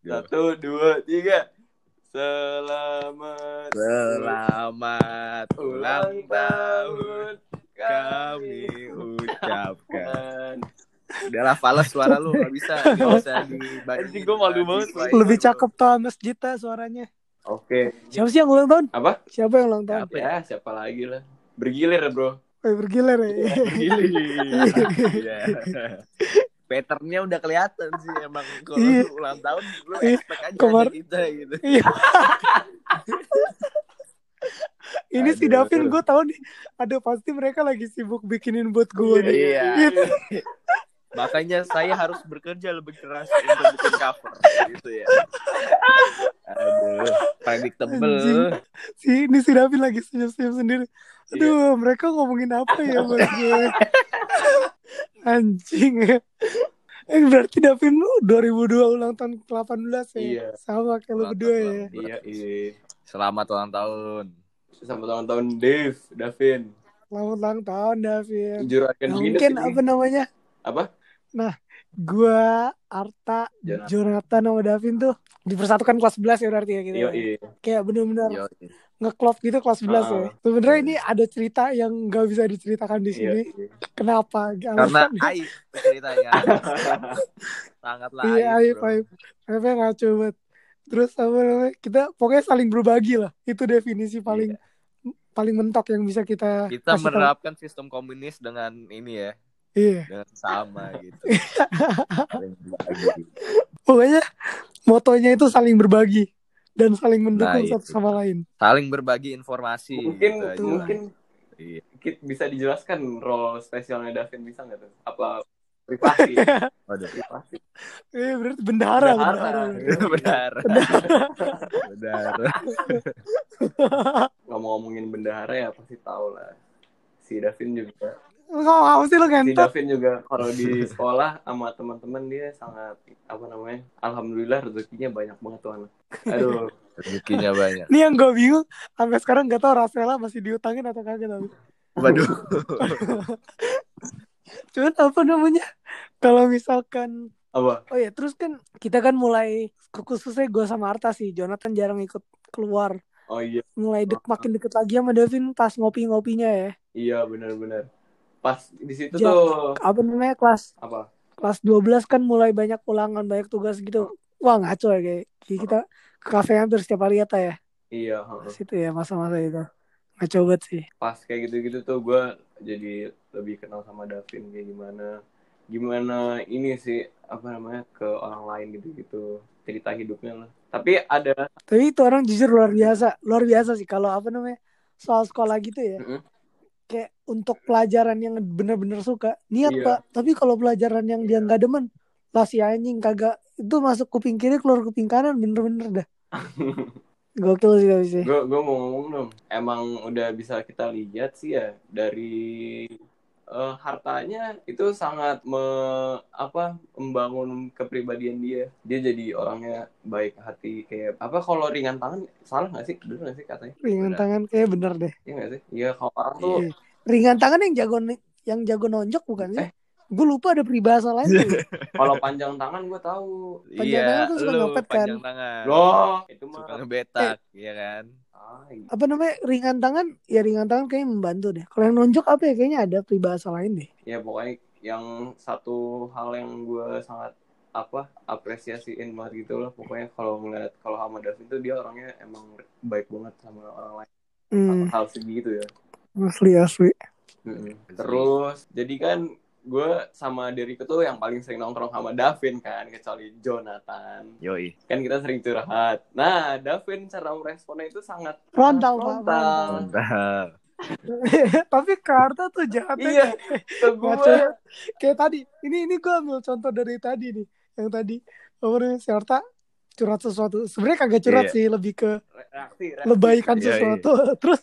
Satu, dua, tiga. Selamat Selamat ulang tahun kami kan. ucapkan. Udahlah fales suara lu gak bisa gak usah dibandingin. Anjing, gua malu banget. Lebih cakep tuh Mas Jita suaranya. Oke. Siapa sih yang ulang tahun? Apa? Siapa yang ulang tahun? Apa ya? Ya, siapa lagi lah. Bergilir, bro. Oh, bergilir ya. Iya. Patternnya udah kelihatan sih emang kalau Iya. ulang tahun lu Iya. expect aja Kemar- kita gitu. Iya. Ini si. Davin gue tahu nih. Ada pasti mereka lagi sibuk bikinin buat gue nih. Iya. Gitu. Makanya saya harus bekerja lebih keras untuk bikin cover gitu ya. Aduh, predictable. Anjing. Si ini si Davin lagi senyum-senyum sendiri. Aduh, mereka ngomongin apa ya buat gue? Anjing ya. Eh berarti Davin lu 2002 ulang tahun ke-18 ya? Iya. Sama kayak lu berdua ya. Iya, iya. Selamat ulang tahun. Selamat ulang tahun Dave, Davin. Selamat ulang tahun Davin. Juragan Nah, minus mungkin ini. apa namanya? Apa? Gua, Arta, Jonathan. Jonathan sama Davin tuh dipersatukan kelas 11 ya berarti ya gitu. Iya, ya. iya. Kayak bener-bener Yo, ngeklop gitu kelas 11 ya. Ah. Sebenarnya ini ada cerita yang nggak bisa diceritakan di Iya, sini. iya. Kenapa? karena aib ceritanya. Sangatlah Iya, aib. aib, bro. aib. Aibnya ngaco banget. Terus apa namanya? Kita pokoknya saling berbagi lah. Itu definisi paling paling mentok yang bisa kita Kita kasih tahu. menerapkan sistem komunis dengan ini ya, Iya. dengan sama gitu. Pokoknya motonya itu saling berbagi dan saling mendukung Nah, satu sama lain. Saling berbagi informasi. Mungkin gitu mungkin Iya. Bisa dijelaskan role spesialnya Davin bisa nggak tuh? Apa privasi? Waduh. privasi. Eh berarti bendahara, Bendahara. bendahara. Benar. Benar. Ngomong-ngomongin bendahara ya pasti tahu lah. Si Davin juga. Kok apa sih lo Si ngentot? Davin juga kalau di sekolah sama teman-teman dia sangat apa namanya? Alhamdulillah rezekinya banyak banget tuh anak. Aduh, Rezekinya banyak. Ini yang gue bingung sampai sekarang gak tahu Rafaela masih diutangin atau kagak tapi. Waduh. Cuman apa namanya? Kalau misalkan apa? Oh ya, terus kan kita kan mulai khususnya gue sama Arta sih, Jonathan jarang ikut keluar. Oh iya, Mulai dek makin deket lagi sama Davin pas ngopi-ngopinya ya. iya benar-benar. Pas di situ Ja- tuh Apa namanya kelas apa? kelas 12 kan mulai banyak ulangan, banyak tugas gitu. Wah ngaco ya kayak kayak kita ke kafe hampir setiap hari ya Ta, ya. Iya, heeh. Situ ya masa-masa itu. Ngaco banget sih. pas kayak gitu-gitu tuh gue jadi lebih kenal sama Davin kayak gimana gimana ini sih apa namanya ke orang lain gitu-gitu cerita hidupnya lah tapi ada Tapi itu orang jujur luar biasa, luar biasa sih kalau apa namanya soal sekolah gitu ya. Mm-mm. Kayak untuk pelajaran yang bener-bener suka niat Iya. pak. Tapi kalau pelajaran yang dia nggak demen, lah si anjing kagak itu masuk kuping kiri keluar kuping kanan bener-bener dah. Gokil sih tapi sih. gue gue mau ngomong dong emang udah bisa kita lihat sih ya dari eh, hartanya itu sangat me, apa membangun kepribadian dia dia jadi orangnya baik hati kayak apa kalau ringan tangan salah nggak sih bener nggak sih katanya Ringan Benar. tangan kayak bener deh. iya nggak sih iya kalau orang tuh Iya. Ringan tangan yang jago yang jago nonjok bukan sih? Eh. Gue lupa ada peribahasa lain tuh. kalau panjang tangan gue tahu Panjang tangan tuh suka lu ngepet kan? panjang tangan. loh itu mah Suka ngebetak, iya kan? Ah, iya. apa namanya ringan tangan ya ringan tangan kayaknya membantu deh. Kalau yang nonjok apa ya kayaknya ada peribahasa lain deh. ya pokoknya yang satu hal yang gue sangat apa apresiasiin banget gitu lah pokoknya kalau ngeliat kalau sama Davin tuh dia orangnya emang baik banget sama orang lain Hmm, hal segitu ya asli asli. Mm-mm. terus jadi kan gue sama Deriko tuh yang paling sering nongkrong sama Davin kan kecuali Jonathan Yoi. kan kita sering curhat nah Davin cara meresponnya itu sangat Frontal, frontal. Tapi Karta tuh jahatnya iya gue kayak tadi. Ini ini gue ambil contoh dari tadi nih. Yang tadi apa namanya si Arta curhat sesuatu. Sebenarnya kagak curhat Iya. sih, lebih ke reaksi, reaksi. lebaikan Iya, sesuatu. Terus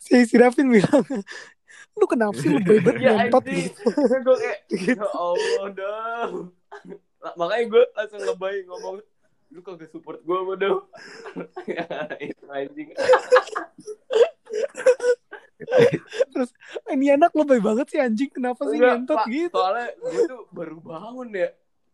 si si Davin bilang, lu kenapa sih lebay banget ya gitu. gue kayak ya Allah dong makanya gue langsung lebay ngomong lu kagak support gue bodoh ya, itu anjing Terus ini anak lebay banget sih anjing. Kenapa sih Enggak, ngentot Pak. gitu? soalnya gue tuh baru bangun ya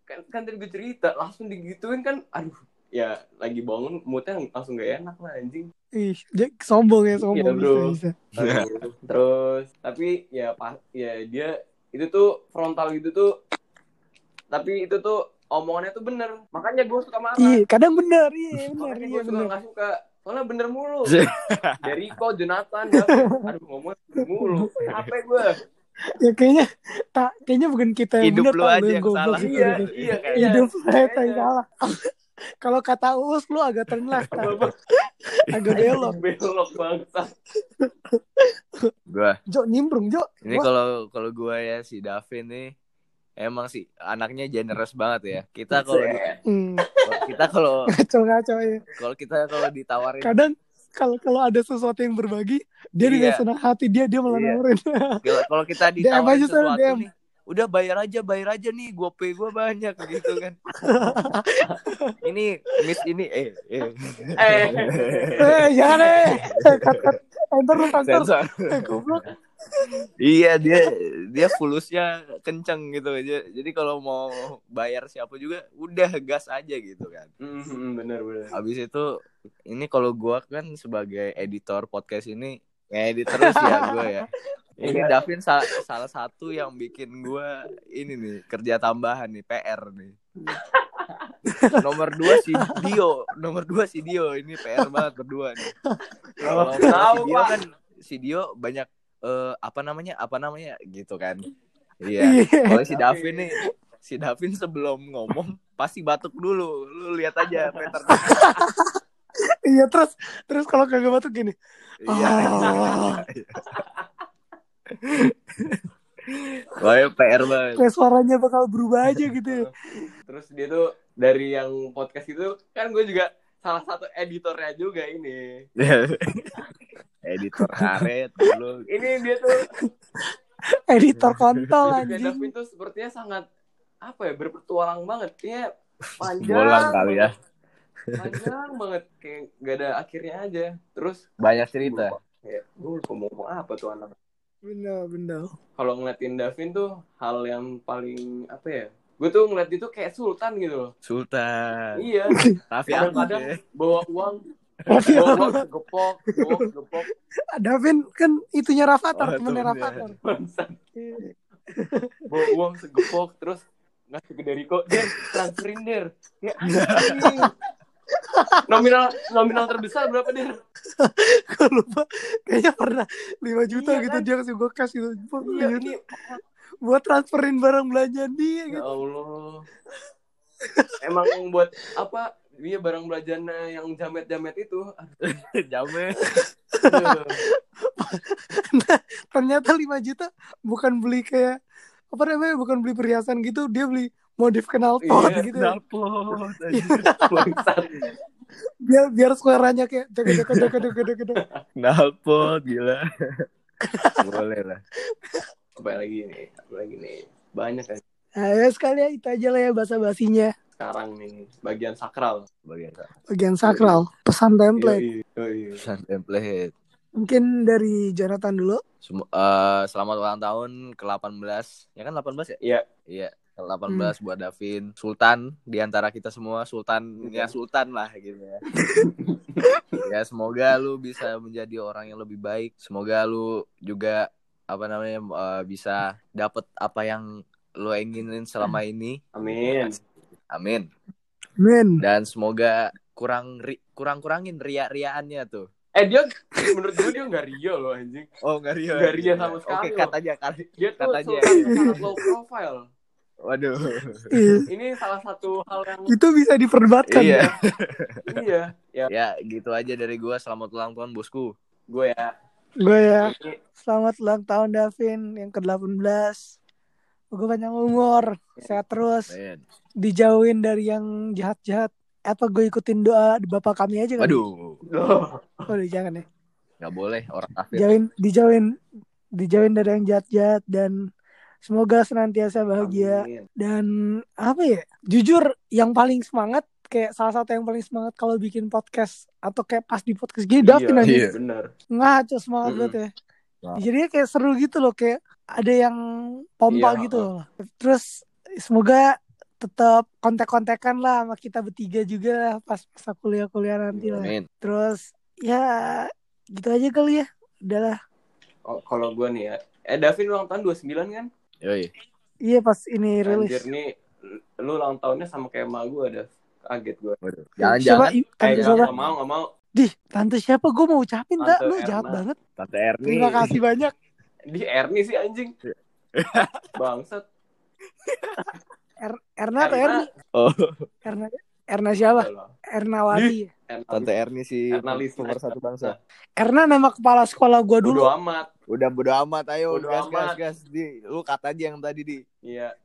kan kan tadi gue cerita langsung digituin kan aduh ya lagi bangun moodnya langsung gak enak lah anjing Ih, dia sombong ya, sombong Iya, bro. bisa, bisa. Terus tapi ya pas ya dia itu tuh frontal gitu tuh tapi itu tuh omongannya tuh bener. Makanya gue suka marah. Iya, kadang bener, iya bener, makanya iya gue suka nggak suka soalnya bener mulu. Dari kok Jonathan David. Aduh ngomong bener mulu. Capek gue Ya kayaknya tak kayaknya bukan kita yang Hidup bener, lu aja yang yang salah. gitu. iya iya kayaknya Hidup saya yang salah. Kalau kata Uus lu agak turn left, agak belok. belok bangsa Gua Jo nimbrung, Jo. ini kalau kalau gua ya si Davin nih emang sih anaknya generous banget ya. Kita kalau hmm, kita kalau ngaco-ngaco ya. kalau kita kalau ditawarin Kadang kalau kalau ada sesuatu yang berbagi, dia Iya. dengan senang hati dia dia malah Iya. nawarin. kalau kalau kita DM ditawarin aja sana, sesuatu DM. nih udah bayar aja bayar aja nih gue pay gue banyak gitu kan. Ini miss ini eh eh. Eh eh, jangan eh. Cut, cut. Enter Eh, goblok. iya dia dia fulusnya kenceng gitu. Aja jadi kalau mau bayar siapa juga udah gas aja gitu kan. Mhm, bener bener. Habis itu ini kalau gua kan sebagai editor podcast ini ngedit terus ya gue ya ini Iya. Davin sa- salah satu yang bikin gua ini nih kerja tambahan nih PR nih nomor dua si Dio nomor dua si Dio ini PR banget berdua nih Oh, Kalau tahu, si Dio kan si Dio banyak eh, apa namanya apa namanya gitu kan iya Iya. kalau si Davin nih si Davin sebelum ngomong pasti batuk dulu lu lihat aja pattern Iya terus terus kalau kagak batuk gini. iya Ah. Wah, PR banget. Kayak suaranya bakal berubah aja gitu. ya. terus dia tuh dari yang podcast itu kan gue juga salah satu editornya juga ini Editor karet dulu. ini dia tuh Editor kontol anjing. Davin tuh sepertinya sangat apa ya berpetualang banget kayak panjang Bolang kali ya. panjang banget kayak gak ada akhirnya aja terus Banyak cerita. ya gue lupa mau ngomong apa tuh anak Bener bener. kalau ngeliatin Davin tuh hal yang paling apa ya gue tuh ngeliat dia tuh kayak sultan gitu loh Sultan. iya Raffi kadang-kadang ya. bawa uang bawa uang segepok bawa uang segepok Davin kan itunya Rafathar, Oh, temennya temennya. Rafathar. Iya. bawa uang segepok terus ngasih ke Deriko der transferin der ya. Nominal nominal terbesar berapa der Gue lupa. Kayaknya pernah 5 juta Iya, gitu kan? dia kasih gue cash gitu. Buat, iya ini buat transferin barang belanjaan dia ya gitu. Allah emang buat apa dia barang belanjana yang jamet-jamet itu Jamet. aduh. Ternyata 5 juta bukan beli kayak apa namanya bukan beli perhiasan gitu dia beli modif knalpot Iya, gitu Knalpot. bangsat biar biar suaranya kayak jaga jaga jaga jaga jaga jaga Knalpot gila. Boleh lah. apa lagi nih apa lagi nih banyak kan nah, ya sekali ya itu aja lah ya bahasa basinya sekarang nih bagian sakral Bagian bagian sakral pesan template Yoi, yoi. pesan template. mungkin dari Jonathan dulu Sem- eh, selamat ulang tahun ke-18. Ya kan 18 ya? Iya. Iya, ke-18 buat Davin. Sultan di antara kita semua, sultan ya sultan lah gitu ya. ya semoga lu bisa menjadi orang yang lebih baik. Semoga lu juga apa namanya eh, bisa dapet apa yang lu inginin selama ini. amin Amin. men Dan semoga kurang ri- kurang-kurangin ria-riaannya tuh. eh dia menurut gue dia nggak ria loh anjing Oh, enggak ria. Nggak ria sama sekali Oke, cut aja kali. dia tuh Katanya. sangat low profile Waduh. Iya. ini salah satu hal yang itu bisa diperdebatkan Iya. iya ya Ya, gitu aja dari gua. Selamat ulang tahun, bosku. gue ya gue ya selamat ulang tahun Davin yang ke 18 gue panjang umur sehat terus Men. dijauhin dari yang jahat-jahat apa gue ikutin doa di bapak kami aja kan Waduh, loh Waduh, jangan ya nggak boleh orang kafir. jauhin dijauhin dijauhin dari yang jahat-jahat dan semoga senantiasa bahagia Amin. dan apa ya jujur yang paling semangat kayak salah satu yang paling semangat kalau bikin podcast atau kayak pas di podcast gini Davin iya, aja iya. bener ngaco semangat Mm-mm. banget ya Nah. jadinya kayak seru gitu loh kayak ada yang pompa Iya, gitu loh terus semoga tetap kontek-kontekan lah sama kita bertiga juga lah pas masa kuliah-kuliah nanti lah. Amin. Terus ya gitu aja kali ya. Udahlah. Oh, kalau gue nih ya. Eh, Davin ulang tahun 29 kan? Yoi. Iya pas ini rilis. Anjir nih, lu ulang tahunnya sama kayak emak gue ada. Kaget gue. Jangan-jangan Eh, Tante siapa? gak mau, gak mau. Dih, tante siapa? Gue mau ucapin, Tante tak? Lu jahat Erna. banget. Tante Erni. Terima kasih banyak. Di Erni sih anjing. Bangsat. Er- Erna atau Erna. Erni? Oh, Erna, Erna siapa? Udah lah. Ernawati. Erna Tante Erni sih Erna nomor satu bangsa. Erna nama kepala sekolah gue dulu. Bodo amat. Udah bodo amat, ayo Bodo gas gas amat. gas di. Lu kata aja yang tadi di. Iya.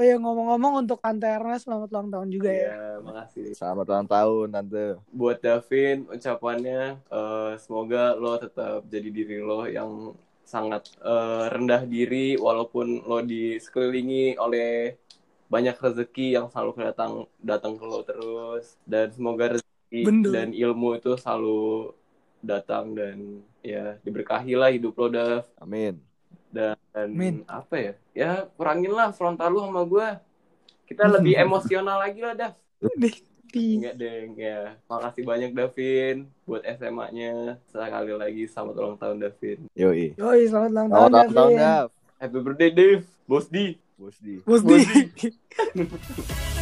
Oh ya ngomong-ngomong untuk Tante Erna selamat ulang tahun juga ya. Iya, makasih. Selamat ulang tahun tante. Buat Davin, ucapannya eh, semoga lo tetap jadi diri lo yang sangat eh, rendah diri walaupun lo di sekelilingi oleh banyak rezeki yang selalu datang datang ke lo terus dan semoga rezeki Bener. dan ilmu itu selalu datang dan ya diberkahi lah hidup lo Dav Amin. dan Amin. apa ya ya kurangin lah frontal lu sama gue kita lebih emosional lagi lah Dav Enggak deng ya. Makasih banyak Davin buat SMA-nya. Sekali lagi selamat ulang tahun Davin. Yoi. Yoi, selamat ulang Selamat tahun, ulang tahun, Davin. Dav. Happy birthday Dev. Bos di. Bos di. Bos di.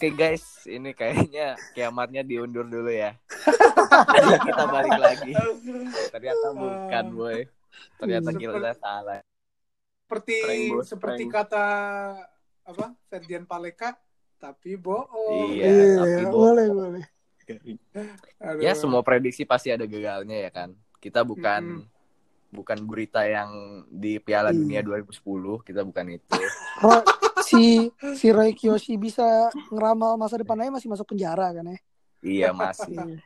Oke guys, ini kayaknya kiamatnya diundur dulu ya. kita balik lagi. Ternyata bukan, boy. Ternyata kita salah. seperti Prank, seperti prank. kata apa Ferdian Paleka tapi bohong. Iya, Iya, tapi bohong. boleh, boleh. Ya semua prediksi pasti ada gagalnya ya kan. Kita bukan bukan gurita yang di Piala Iya. Dunia 2010, kita bukan itu. Oh, si si Roy Kiyoshi bisa ngeramal masa depannya masih masuk penjara kan ya? iya masih.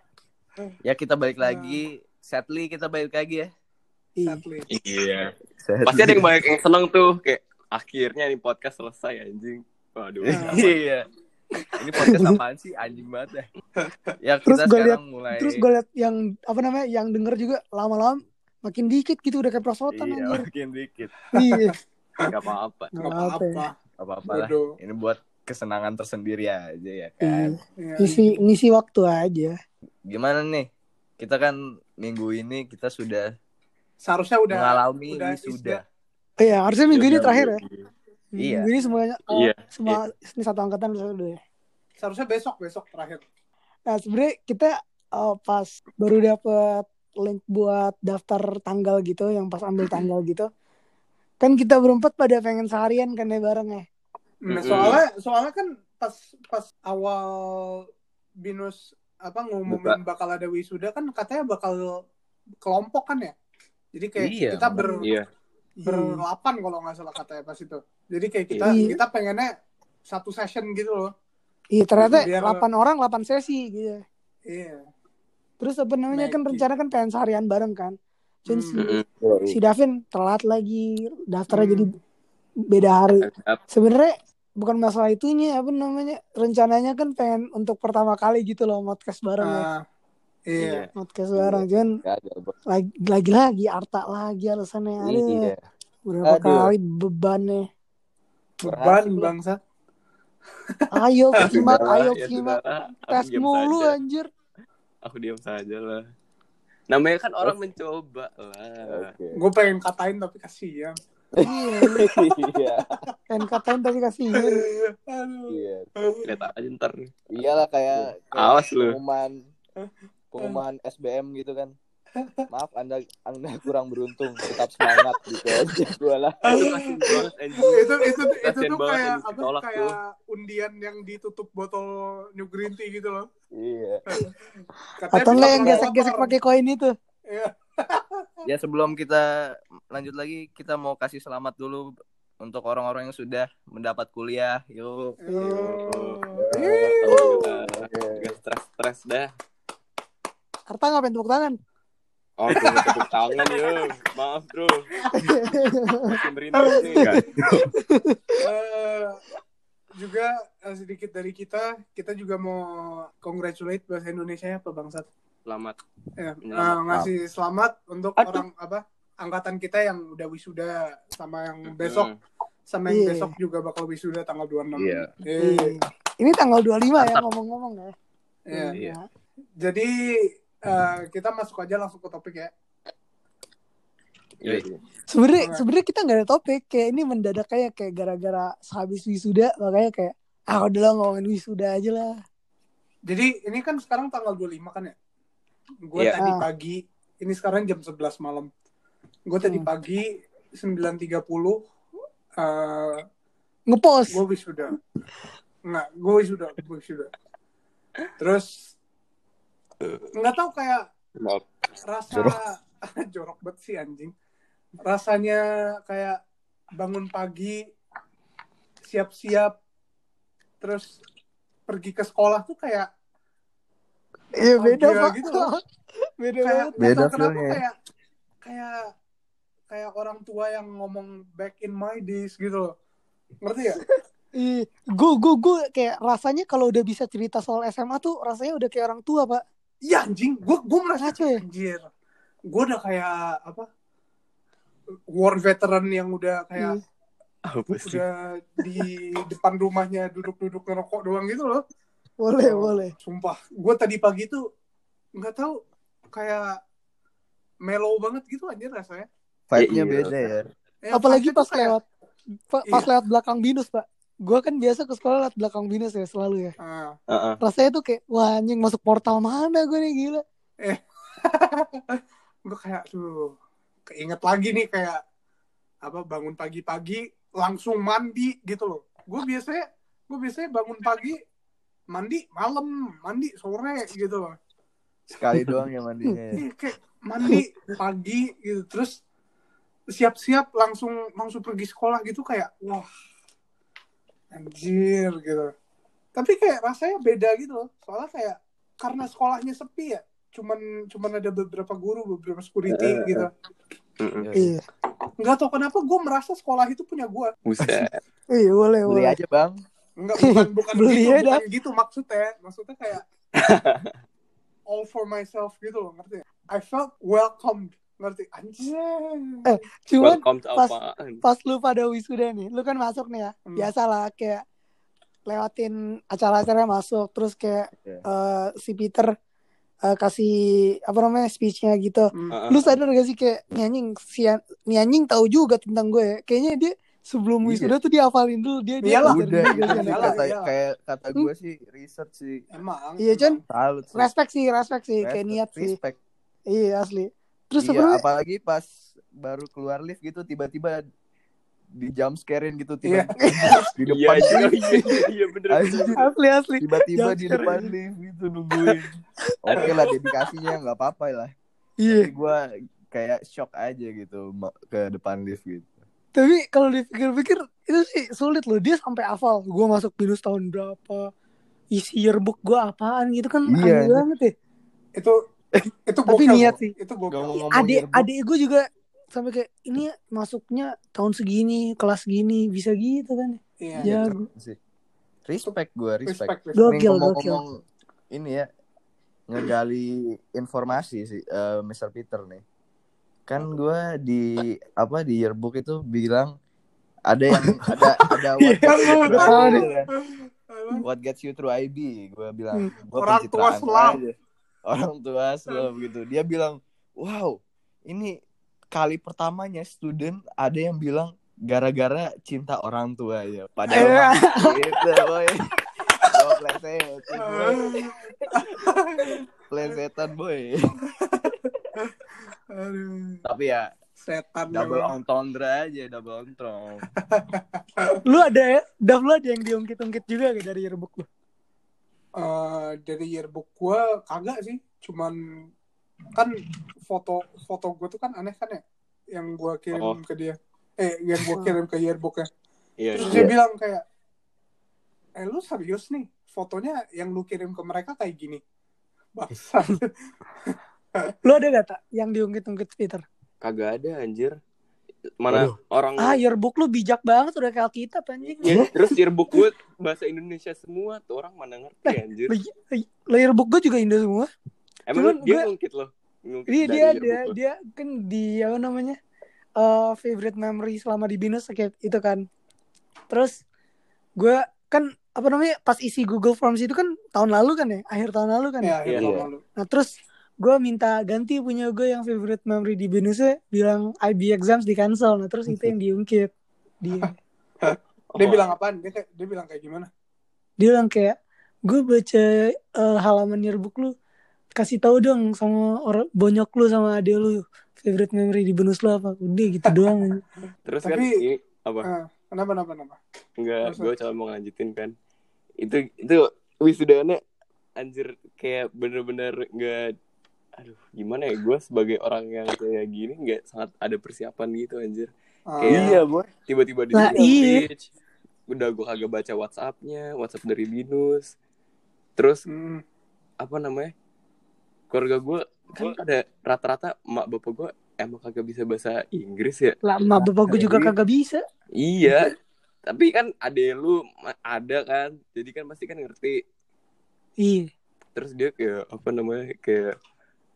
Ya kita balik lagi. Sadly kita balik lagi ya. Iya. Sadly. Iya. Sadly. Pasti ada yang banyak yang seneng tuh kayak akhirnya nih podcast selesai anjing. Waduh. Iya. Ini podcast apaan sih? Anjing banget ya. Ya Terus kita gua sekarang mulai Terus gue liat yang apa namanya yang denger juga lama-lama makin dikit gitu udah kayak prosotan Iya, anjir. makin dikit. Iya. Gak apa-apa. Nggak Gak apa-apa. ya. apa-apa. Lah. Ini buat kesenangan tersendiri aja ya Iya. kan. Iya. Ngisi ngisi waktu aja. Gimana nih? Kita kan minggu ini kita sudah Seharusnya udah mengalami udah wisuda. Oh, iya, harusnya minggu ini terakhir ya. Iya. Minggu ini semuanya oh, Iya. semua ini satu angkatan udah ya. seharusnya besok besok terakhir. Nah, sebenarnya kita uh, pas baru dapet link buat daftar tanggal gitu, yang pas ambil tanggal gitu. Kan kita berempat pada pengen seharian kan ya bareng ya. Nah, soalnya soalnya kan pas pas awal binus apa ngumumin bakal ada wisuda kan katanya bakal kelompok kan ya. Jadi kayak Iya, kita ber Iya. berlapan kalau nggak salah katanya pas itu. Jadi kayak kita Iya. kita pengennya satu session gitu loh. Iya, ternyata Biar- 8 orang 8 sesi gitu. Iya. Terus apa namanya kan rencana kan pengen seharian bareng kan. Cuman si, Mm-mm. si Davin telat lagi daftarnya Hmm. jadi beda hari. Sebenarnya bukan masalah itunya apa namanya rencananya kan pengen untuk pertama kali gitu loh podcast bareng ya. Ah, iya. podcast bareng cuman bos. lagi lagi lagi Arta lagi alasannya ada Iya. berapa Aduh. kali bebannya Beban bangsa. ayo Sudahlah, ayo ya. Aku tes mulu anjir Aku diam saja lah. Namanya kan orang mencoba lah. Oke. Gue pengen katain tapi kasihan. iya Iya. pengen katain tapi kasih Aduh. Iya. Lihat aja ntar. Iyalah kayak, kayak Awas lu. pengumuman pengumuman SBM gitu kan. Maaf Anda Anda kurang beruntung, tetap semangat gitu aja gua lah. Itu anjing. itu itu itu Kasian tuh kayak apa kayak undian yang ditutup botol new green tea gitu loh. Iya. Katanya atau enggak yang gesek-gesek pakai koin itu Iya. Ya sebelum kita lanjut lagi, kita mau kasih selamat dulu untuk orang-orang yang sudah mendapat kuliah. Yuk. Oh. Alhamdulillah. Gak stres-stres dah. Arta ngapain tepuk tangan Oh, tepuk tangan ya. Maaf, bro. Masih merintah nih. Eh, juga eh, sedikit dari kita, kita juga mau congratulate bahasa Indonesia apa bangsat. Selamat. Ya, Selamat. eh, ngasih selamat untuk Aduh. orang apa angkatan kita yang udah wisuda sama yang besok sama yang Iya. besok juga bakal wisuda tanggal 26. Iya. Eh, Iya. Ini tanggal 25 ya ngomong-ngomong ya. iya. Iya. Jadi eh, kita masuk aja langsung ke topik ya. Iya, iya. Sebenarnya sebenarnya kita nggak ada topik kayak ini mendadak kayak kayak gara-gara sehabis wisuda makanya kayak ah udah lah ngomongin wisuda aja lah. Jadi ini kan sekarang tanggal 25 kan ya. Gue Iya. tadi Ah. pagi, ini sekarang jam 11 malam. Gue tadi Hmm. pagi 9.30 eh Ngepost. gue wisuda. Enggak, gue wisuda, gue wisuda. Terus nggak tahu kayak Maaf. rasa Jorok. jorok banget sih anjing. Rasanya kayak bangun pagi, siap-siap, terus pergi ke sekolah tuh kayak Iya beda pak. gitu loh. beda kayak Beda tahu kenapa feel-nya. kayak kayak kayak orang tua yang ngomong back in my days gitu loh. Ngerti ya? Ih, gue gue gue kayak rasanya kalau udah bisa cerita soal SMA tuh rasanya udah kayak orang tua pak. Iya anjing, gue gue merasa Ngaco ya. anjir. Gue udah kayak apa? War veteran yang udah kayak Iya. Apa sih? udah di depan rumahnya duduk-duduk ngerokok doang gitu loh. Boleh Oh, boleh. Sumpah, gue tadi pagi tuh nggak tahu kayak mellow banget gitu anjir rasanya. Vibe-nya Iya. beda ya. Eh, Apalagi pas kayak- lewat pa- pas Iya. lewat belakang binus pak. Gue kan biasa ke sekolah lewat belakang binus ya selalu ya. Ah. Heeh. Rasanya tuh kayak wah anjing masuk portal mana gue nih gila. gue kayak tuh keinget lagi nih kayak apa bangun pagi-pagi langsung mandi gitu loh gue biasanya gue biasanya bangun pagi mandi malam mandi sore gitu loh Sekali doang yang mandinya. ya. Ih, kayak mandi pagi gitu terus siap-siap langsung langsung pergi sekolah gitu kayak wah anjir gitu tapi kayak rasanya beda gitu loh soalnya kayak karena sekolahnya sepi ya cuman cuman ada beberapa guru beberapa security gitu Mm-mm. Iya. nggak tau kenapa gue merasa sekolah itu punya gue Buset. Iya boleh Beli boleh. aja bang. Enggak, bukan bukan Beli gitu, ya, bukan gitu maksudnya. Maksudnya kayak all for myself gitu loh, ngerti? I felt welcomed, ngerti? Anjir. Eh, Cuman pas- apaan? pas lu pada wisuda nih, lu kan masuk nih ya. Hmm. Biasalah kayak lewatin acara-acara masuk terus kayak Iya. eh, si Peter eh, kasih apa namanya speech-nya gitu. Hmm. Heeh. Lu sadar gak sih kayak nyanyi si nih anjing tahu juga tentang gue ya. Kayaknya dia sebelum Iya. wisuda tuh dia hafalin dulu dia dia Iyalah. belajar Udah, dulu itu gak sih sih anak? Iyalah, kata, iyalah. kayak kata gue sih research sih. Emang. Iya, sih. Respect sih, respect sih kayak Respect, niat sih. Respect. Iya asli. Terus Iya, apalagi pas baru keluar lift gitu tiba-tiba di jump scare-in gitu Iya. tiba di depan iya, lift. iya, iya, iya, bener. Asli asli. tiba-tiba di depan ini. lift gitu nungguin. Oke lah dedikasinya nggak apa-apa lah. Iya. Gue kayak shock aja gitu ke depan lift gitu. Tapi kalau dipikir-pikir itu sih sulit loh. Dia sampai hafal. Gue masuk binus tahun berapa. Isi yearbook gue apaan gitu kan Iya, aneh banget ya. Itu itu Tapi niat sih. Itu gokil. Adik adik gue juga sampai kayak ini masuknya tahun segini, kelas segini, bisa gitu kan. Iya. Ya, sih. Respect gue, respect. Respect, respect. Gokil, ngomong-ngomong ini ya ngegali informasi sih eh, Mr. Peter nih. Kan gue di apa di yearbook itu bilang ada yang ada ada what, Iya, gets you through what gets you through IB gue bilang gua Orang tua aja. Orang tua Islam gitu dia bilang wow ini kali pertamanya student ada yang bilang gara-gara cinta orang tua ya padahal Iya. gitu boy plesetan boy plesetan boy Aduh, tapi ya setan double memang. entendre aja double entendre Lu ada ya? Lu ada yang diungkit-ungkit juga dari yearbook lu? Eh, dari yearbook gue kagak sih cuman kan foto foto gue tuh kan aneh kan ya yang gue kirim Oh. ke dia eh yang gue kirim ke yearbooknya Iya, terus iya. dia bilang kayak eh lu serius nih fotonya yang lu kirim ke mereka kayak gini bangsa Lu ada gak tak yang diungkit-ungkit Twitter? Kagak ada anjir. Mana orang Ah, yearbook lu bijak banget udah kayak Alkitab anjing. Ya, terus yearbook gue bahasa Indonesia semua tuh orang mana ngerti anjir. Lo yearbook gue juga Indo semua. Emang cuman dia gue- ngungkit lo. Ngungkit Iya dia dia lo. dia kan di apa namanya? eh favorite memory selama di Binus kayak itu kan. Terus gue kan apa namanya pas isi Google Forms itu kan tahun lalu kan ya, akhir tahun lalu kan ya. Ya, Iya, itu iya. lalu. Nah terus gue minta ganti punya gue yang favorite memory di Binusnya bilang IB exams di cancel. Nah terus itu yang diungkit. Dia Dia Oh, bilang apaan? Dia kayak dia bilang kayak gimana? dia bilang kayak gue baca eh, halaman yearbook lu kasih tahu dong sama orang bonyok lu sama ade lu favorite memory di Binus lu apa udah gitu doang Terus kan Tapi- ini apa? Ah, kenapa kenapa kenapa? Enggak, gue cuma mau lanjutin kan. Itu itu wisudanya anjir kayak bener-bener nggak aduh. Gimana ya gue sebagai orang yang kayak gini nggak sangat ada persiapan gitu anjir. Ah, Kayak- Iya, boy. tiba-tiba di Nah, iya. speech udah gue kagak baca WhatsAppnya WhatsApp dari Binus. Terus hmm. apa namanya keluarga gue kan ada rata-rata emak bapak gue emang kagak bisa bahasa Inggris ya. Lah emak bapak gue juga kagak bisa. Iya tapi kan ade lu ada kan jadi kan pasti kan ngerti. Iya. Terus dia kayak apa namanya kayak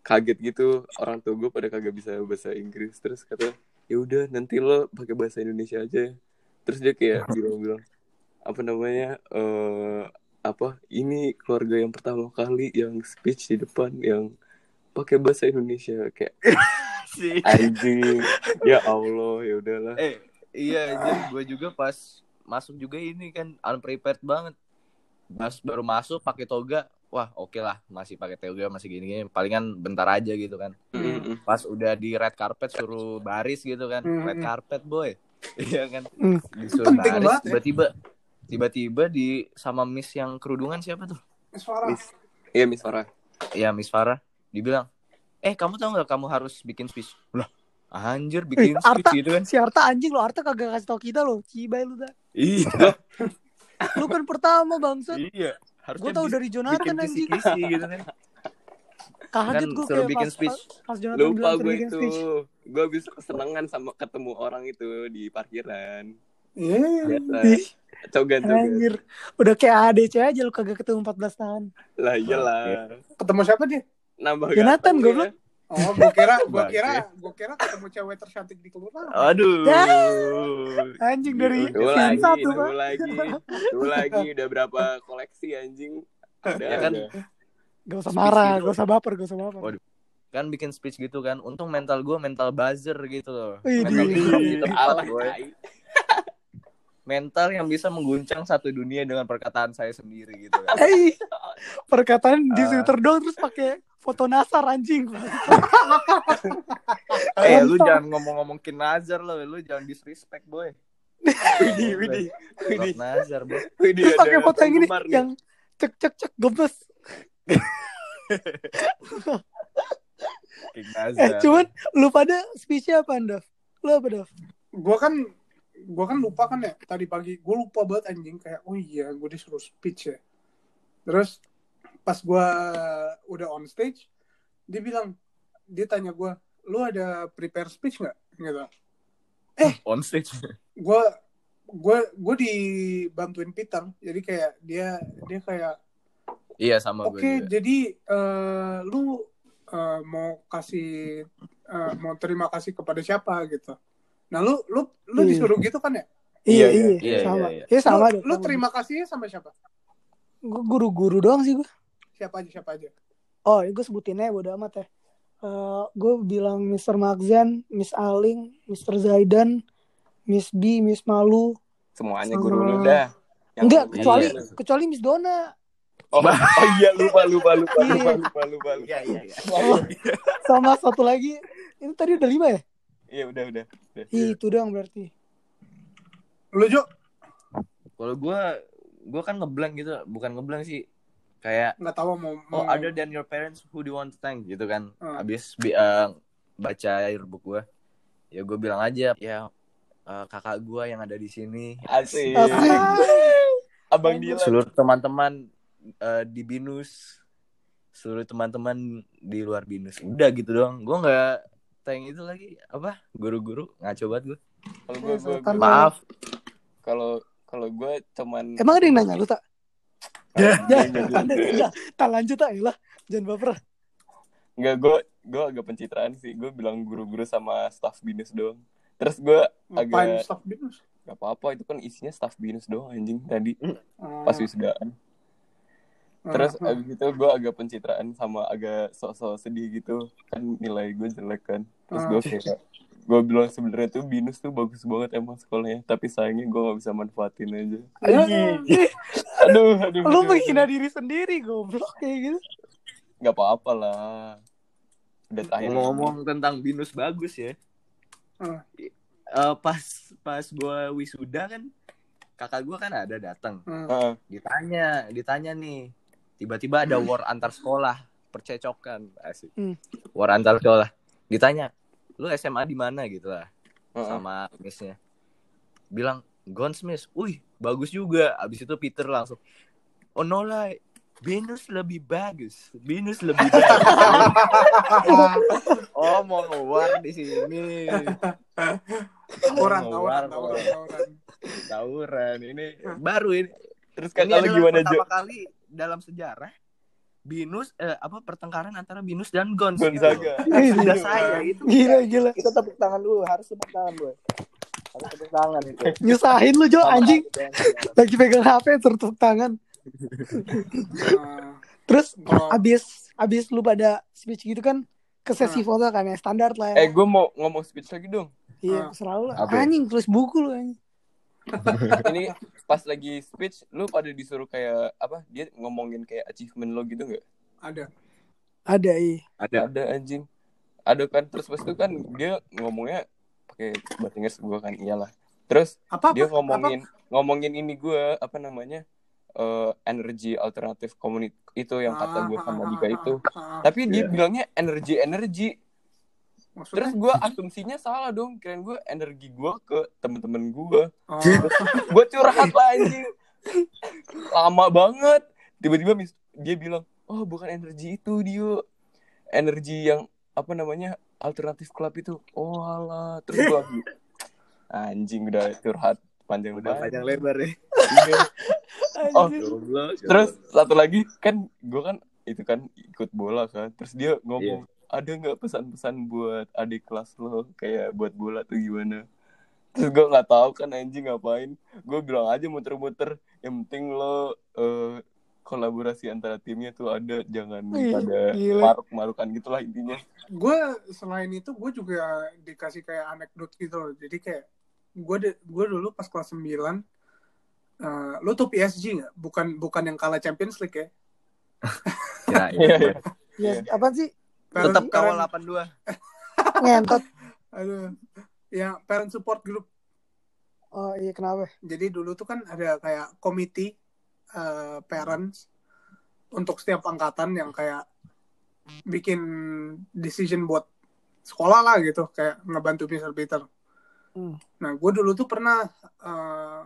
kaget gitu. Orang tua gue pada kagak bisa bahasa Inggris. Terus kata ya udah nanti lo pakai bahasa Indonesia aja. Terus dia kayak bilang-bilang apa namanya eh apa ini keluarga yang pertama kali yang speech di depan yang pakai bahasa Indonesia. Kayak Sih. anjing ya Allah ya udahlah. Eh, iya jadi gue juga pas masuk juga ini kan unprepared banget. Mas baru masuk pakai toga, wah oke lah masih pakai toga masih gini-gini, palingan bentar aja gitu kan. Mm-mm. Pas udah di red carpet suruh baris gitu kan, Hmm. red carpet boy, iya kan. Hmm. Disuruh penting baris, banget ya. tiba-tiba tiba-tiba di sama Miss yang kerudungan siapa tuh? Suara. Miss iya Miss Farah Ya Miss Farah dibilang, eh kamu tahu nggak kamu harus bikin speech? Lah, anjir bikin Eh, speech Arta. gitu kan? si Arta anjing lo Arta kagak kasih tau kita lo cibai lu dah Iya, lu kan pertama bangsat iya. Gue Harusnya tau bis- dari Jonathan bikin anjing kisi-kisi gitu kan. kaget Kan gue suruh kayak bikin pas, speech. pas, lupa gue itu speech. gue bisa kesenangan sama ketemu orang itu di parkiran Iya. cogan cogan anjir udah kayak ADC aja lu kagak ketemu 14 tahun lah iyalah Ketemu siapa dia? nambah Jonathan, goblok. Oh, gua kira gua Bangke. kira gua kira ketemu cewek tercantik di kelurahan. Aduh. Ya. anjing dari Tuh scene lagi, satu tuh pak lagi, tuh lagi udah berapa koleksi anjing? Ada Ya kan? ada. gak usah marah gitu. gak usah baper gak usah baper Waduh. Kan bikin speech gitu kan. Untung mental gue mental buzzer gitu loh. Mental gitu, alah, boy. tai. Mental yang bisa mengguncang satu dunia dengan perkataan saya sendiri gitu kan. Eh, perkataan di. Twitter doang terus pakai foto Nasar anjing. Eh, lu jangan ngomong-ngomongin Nazar lo, lu jangan disrespect boy. Widih, widih, widih, Lord Nazar boy. widih, pakai foto yang ini yang cek cek cek gemes. Eh, Nazar. cuman lu pada speech-nya apa, Dav? Lu apa, Dav? Gua kan gua kan lupa kan ya tadi pagi. Gua lupa banget anjing kayak oh iya gua disuruh speech ya. Terus pas gua udah on stage dia bilang dia tanya gua lu ada prepare speech nggak gitu on stage. gue gue gue dibantuin Peter jadi kayak dia dia kayak iya sama oke gue. juga. jadi eh, lu eh, mau kasih eh, mau terima kasih kepada siapa gitu nah lu lu lu Iya. disuruh gitu kan ya Iya, Iya, iya, iya, sama. iya, Iya, sama lu, deh. lu terima kasihnya sama siapa Gue guru-guru doang sih gue. Siapa aja siapa aja Oh, gue sebutin aja bodo amat ya. Eh, gue bilang Mr. Magzan, Miss Aling, Mr. Zaidan, Miss B, Miss Malu. Semuanya Sama- guru lu dah. Yang Enggak, iya. kecuali kecuali Miss Dona. Oh, oh iya lupa lupa lupa Iya. lupa lupa lupa. lupa. Iya, iya, iya. Oh, sama satu lagi. Itu tadi udah lima ya? Iya udah udah. udah. Ih, Itu doang berarti. lu Jo Kalau gue, gue kan ngeblank gitu, bukan ngeblank sih. Kayak nggak tahu mau Oh, mau other than your parents, who do you want to thank? Gitu kan. Hmm. Abis bi- eh, baca yearbook gue. Ya gue bilang aja, ya eh, kakak gue yang ada di sini. Asik. Asik. Abang Dilan. Seluruh teman-teman eh, di Binus. seluruh teman-teman di luar binus udah gitu doang gue nggak teng itu lagi apa guru-guru ngaco banget gue Kalau gue, maaf kalau kalau gue cuman Emang ada yang nanya lu tak? Ya, Ya, ada tidak. Tak lanjut tak lah. Jangan baper. Enggak, gue gue agak pencitraan sih. Gue bilang guru-guru sama staff binus doang. Terus gue Ngapain agak staff binus? gak apa-apa itu kan isinya staff binus doang anjing tadi Ah, pas wisudaan. ah, Terus ah. abis itu gue agak pencitraan sama agak sok-sok sedih gitu. Kan nilai gue jelek kan. Terus gue kayak gue bilang sebenarnya tuh binus tuh bagus banget emang sekolahnya. Tapi sayangnya gue gak bisa manfaatin aja. Anjing. Aduh, aduh. lu aduh, menghina aduh. diri sendiri goblok kayak gitu. Gak apa-apa lah. Udah terakhir. ngomong tentang binus bagus ya Ah. Eh, pas pas gue wisuda kan kakak gue kan ada datang Ah, Ah, ditanya ditanya nih tiba-tiba ada war antar sekolah percecokan asik Hmm. war antar sekolah ditanya lu SMA di mana gitu lah ah, ah. sama missnya. Bilang Gonsmith wih bagus juga. Abis itu Peter langsung oh no lah Venus lebih bagus. Venus lebih bagus. Oh mau war di sini. Tawuran, Mau tawuran, war, tawuran, mau. tawuran. tawuran ini. Baru ini. Terus ini kata lu adalah gimana, Jo? pertama kali dalam sejarah Binus eh, apa pertengkaran antara Binus dan Gons Gonzaga. gitu. Sudah Iya. saya itu Gila gila. kita tepuk tangan dulu harus tepuk tangan gue harus tepuk tangan itu Nyusahin lu Jo anjing. Lagi pegang HP tertutup tangan. Terus kalau- abis abis lu pada speech gitu kan ke sesi foto kan ya standar lah Eh, ya. gue mau ngomong speech lagi dong. Iya, Ah. serah lu lah. Apa? Anjing tulis buku lu anjing. Ini pas lagi speech, lu pada disuruh kayak apa? Dia ngomongin kayak achievement lo gitu nggak? ada. Ada iya. ada Ada anjing. Ada kan terus pas itu kan dia ngomongnya pakai bahasa Inggris gue kan iyalah. Terus Apa? dia apa? ngomongin ngomongin ini gue apa namanya? eh energi alternatif komunit itu yang kata gue sama Dika itu. Tapi dia Iya. bilangnya energi energi. Maksudnya? Terus gue asumsinya salah dong. Kirain gue energi gue ke temen-temen gue. Oh, gue curhat lah anjing. Lama banget. Tiba-tiba mis- dia bilang oh bukan energi itu Dio. Energi yang apa namanya alternatif club itu. Oh alah. Terus gue lagi anjing udah curhat panjang udah banget panjang lebar ya. Iya. oh. Terus satu lagi kan gue kan itu kan ikut bola kan. Terus dia ngomong ada nggak pesan-pesan buat adik kelas lo kayak buat bola tuh gimana terus gue nggak tahu kan anjing ngapain gue bilang aja muter-muter yang penting lo eh, kolaborasi antara timnya tuh ada jangan Ih, pada gila. maruk-marukan gitulah intinya gue selain itu gue juga dikasih kayak anekdot gitu loh. Jadi kayak gue gue dulu pas kelas 9 eh lo tuh PSG nggak? Bukan bukan yang kalah Champions League ya? ya, Iya, iya. Ya, apa sih? Tetap kawal parent- 82 Ngentot. Aduh. Ya, parent support group. Oh iya kenapa? Jadi dulu tuh kan ada kayak komite eh, parents untuk setiap angkatan yang kayak bikin decision buat sekolah lah gitu, kayak ngebantu Mr. Peter. Hmm. Nah, gue dulu tuh pernah eh,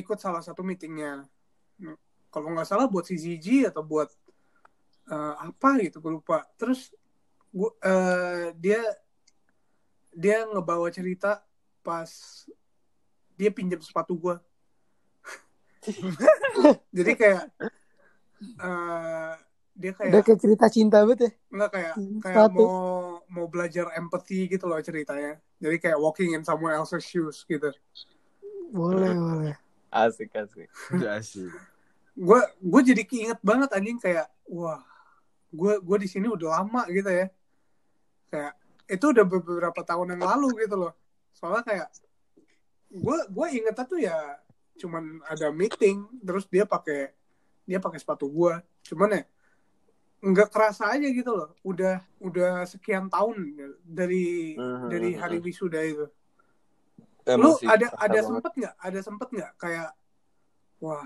ikut salah satu meetingnya. Kalau nggak salah buat CCG atau buat eh, apa gitu, gue lupa. Terus gua, eh, dia dia ngebawa cerita pas dia pinjam sepatu gue. Jadi kayak eh, dia kayak Udah kayak cerita cinta banget ya. Enggak kayak kayak sepatu. mau mau belajar empathy gitu loh ceritanya. Jadi kayak walking in someone else's shoes gitu. Boleh, boleh. asik asik sih Gue gue jadi keinget banget anjing kayak wah gue gue di sini udah lama gitu ya. Kayak itu udah beberapa tahun yang lalu gitu loh. Soalnya kayak gue gue ingetnya tuh ya cuman ada meeting terus dia pakai dia pakai sepatu gue. Cuman ya nggak kerasa aja gitu loh. Udah udah sekian tahun dari Mhm, dari mhm, hari mhm. wisuda itu. Emang Lu sih, ada ada banget. sempet nggak? Ada sempet nggak kayak wah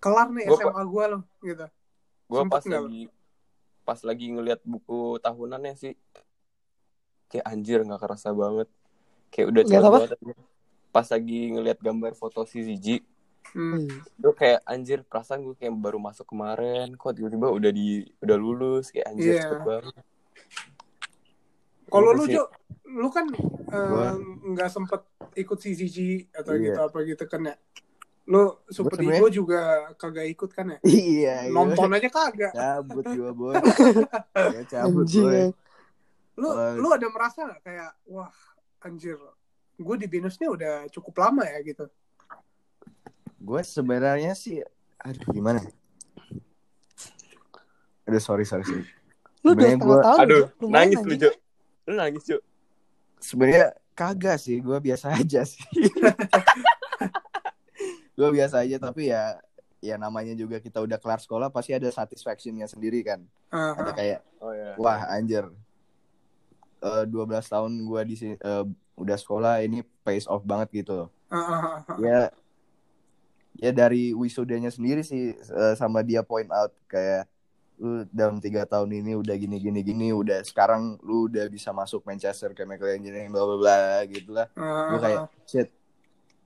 kelar nih Gua SMA gua loh gitu. gue Sempet pas lagi pas lagi ngeliat buku tahunannya sih kayak anjir nggak kerasa banget kayak udah cepet banget pas lagi ngeliat gambar foto si Zizi Hmm. Gue kayak anjir perasaan gue kayak baru masuk kemarin kok tiba-tiba udah di udah lulus kayak anjir Iya. cepet banget. Kalau Gitu lu sih. Jo, lu kan eh, nggak sempet ikut CCG atau Iya. gitu apa gitu kan ya. Lu Super Ego juga kagak ikut kan ya? Iya, iya. Nonton aja kagak. Cabut gua, boy. Ya, cabut, boy. ya. Lu lu ada merasa nggak kayak wah anjir, gue di binus nih udah cukup lama ya gitu. Gue sebenarnya sih, aduh gimana? ya? Aduh sorry sorry sorry. Lu setengah gua- tahun Aduh, Jo. Lumayan, nangis lu. Jo. Lu nangis, Jo. Sebenarnya kagak sih, gue biasa aja sih. gue biasa aja tapi ya ya namanya juga kita udah kelar sekolah pasti ada satisfactionnya sendiri kan. Ah, Ada kayak Oh ya. wah anjir. Eh 12 tahun gue di sini eh, udah sekolah ini pays off banget gitu. Ah. ya ya dari wisudanya sendiri sih eh, sama dia point out kayak lu dalam tiga tahun ini udah gini gini gini udah sekarang lu udah bisa masuk Manchester Chemical Engineering bla bla bla gitu lah Ah, gue kayak shit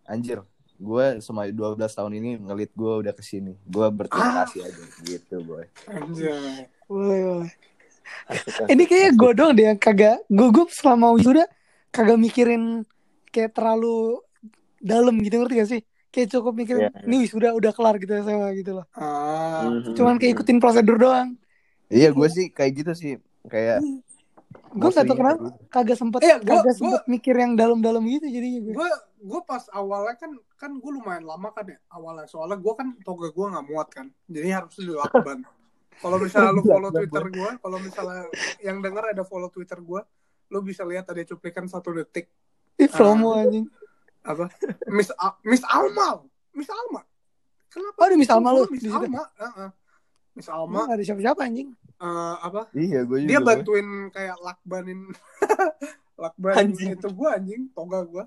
anjir gue sama 12 tahun ini ngelit gue udah ke sini gue berterima Ah. kasih aja gitu boy ah. Anjay. Boleh, boleh. Ini kayaknya gue doang deh yang kagak gugup selama wisuda kagak mikirin kayak terlalu dalam gitu ngerti gak sih? Kayak cukup mikirin Iya, iya. nih wisuda udah kelar gitu SMA gitu loh. Ah, Mhm. Cuman kayak ikutin prosedur doang. iya gue sih kayak gitu sih kayak Gue gak tau kenapa gitu. kagak sempet Iya, gua- kagak gua- sempet mikir yang dalam-dalam gitu jadinya gue. gue gue pas awalnya kan kan gue lumayan lama kan ya awalnya. Soalnya gue kan toga gue nggak muat kan. Jadi harus dilakban kalau misalnya lu follow twitter gue kalau misalnya yang denger ada follow twitter gue lu bisa lihat ada cuplikan satu detik. Ih, promo anjing. apa? Miss A- Miss Alma. Miss Alma. Kenapa? Oh, ada Miss Alma lu? Miss? Alma Heeh. Miss Emang Alma. Gak ada siapa-siapa anjing. eh, apa? Iya gue juga dia bantuin kayak lakbanin lakbanin Anjing. itu gue anjing. Toga gue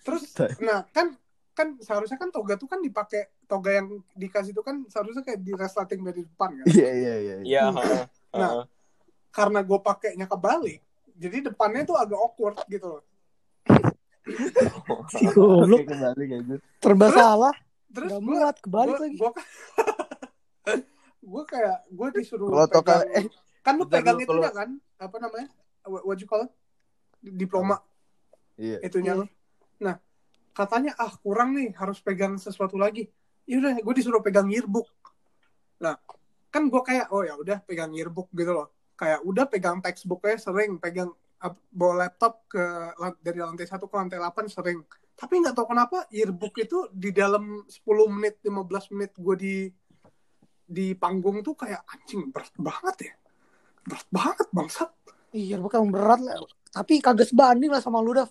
terus nah kan kan seharusnya kan toga tuh kan dipakai toga yang dikasih itu kan seharusnya kayak di resleting dari depan kan iya iya iya iya. Iya, heeh. Nah. Karena gue pakainya kebalik jadi depannya tuh agak awkward gitu loh goblok serba Terus- salah. terus Gak gue muat kebalik lagi. gue gue kayak gue disuruh Kalau toga- pegang eh, kan lu pegang itu kan apa namanya what what you call it diploma iya itunya lo. Nah, katanya ah kurang nih harus pegang sesuatu lagi. Ya udah, gue disuruh pegang yearbook. Nah, kan gue kayak oh ya udah pegang yearbook gitu loh. Kayak udah pegang textbooknya sering, pegang bawa laptop ke dari lantai satu ke lantai 8 sering. Tapi nggak tahu kenapa yearbook itu di dalam 10 menit, 15 menit gue di di panggung tuh kayak anjing berat banget ya. Berat banget bangsat. Iya, bukan berat lah. Tapi kagak sebanding lah sama lu dah.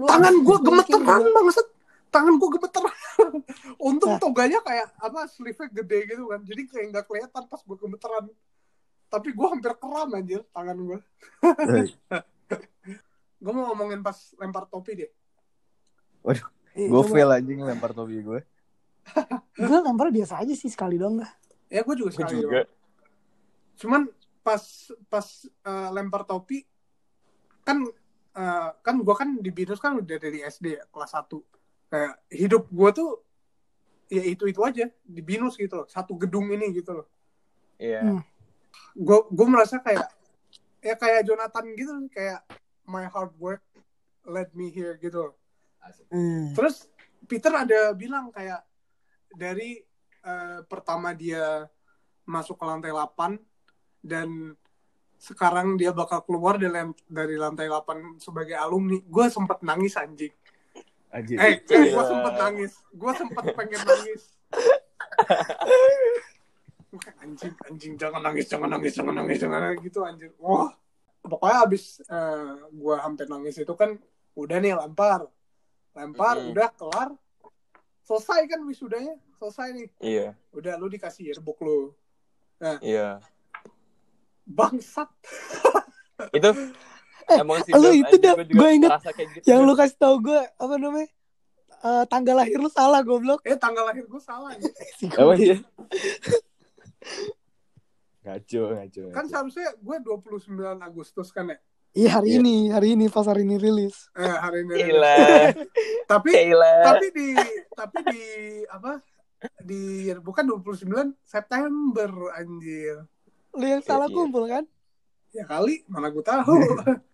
Lu tangan gue gemeteran banget tangan gue gemeteran. Untung Nah. toganya kayak apa sleeve gede gitu kan. Jadi kayak nggak kelihatan pas gue gemeteran. Tapi gue hampir keram anjir tangan gue gue mau ngomongin pas lempar topi deh. Iya, gue fail anjing lempar topi gue Gue lempar biasa aja sih sekali doang lah. ya gue juga sekali juga. doang. cuman pas pas eh, lempar topi kan eh, kan gue kan di binus kan udah dari SD ya kelas 1 kayak hidup gue tuh ya itu itu aja di binus gitu loh satu gedung ini gitu loh Iya. Hmm. gue gue merasa kayak ya kayak Jonathan gitu kayak my hard work led me here gitu loh. Hmm. terus Peter ada bilang kayak dari eh, pertama dia masuk ke lantai 8 dan sekarang dia bakal keluar dari, dari lantai 8 sebagai alumni. Gue sempet nangis anjing. Anjing. Eh Iya. gue sempet nangis. Gue sempet pengen nangis. Anjing anjing jangan nangis jangan nangis jangan nangis jangan nangis gitu anjing. Wah. Pokoknya abis eh, gue hampir nangis itu kan udah nih lempar. Lempar Mhm. udah kelar. Selesai kan wisudanya. Selesai nih. Iya. udah lu dikasih yearbook lu. Iya. Bangsat Itu emang sih lu itu dah, gua inget gitu, Yang lu kasih tau gue apa namanya? Eh, tanggal lahir lu salah goblok. eh tanggal lahir gue salah anjing. Si goblok. iya ngaco ngaco kan seharusnya gue 29 Agustus kan ya Iya hari Iya. ini, hari ini pas hari ini rilis. Eh, hari ini. Gila. Tapi Gila. tapi di tapi di apa? Di bukan 29 September anjir. Lu yang salah Iya. kumpul kan? Ya kali, mana gue tahu.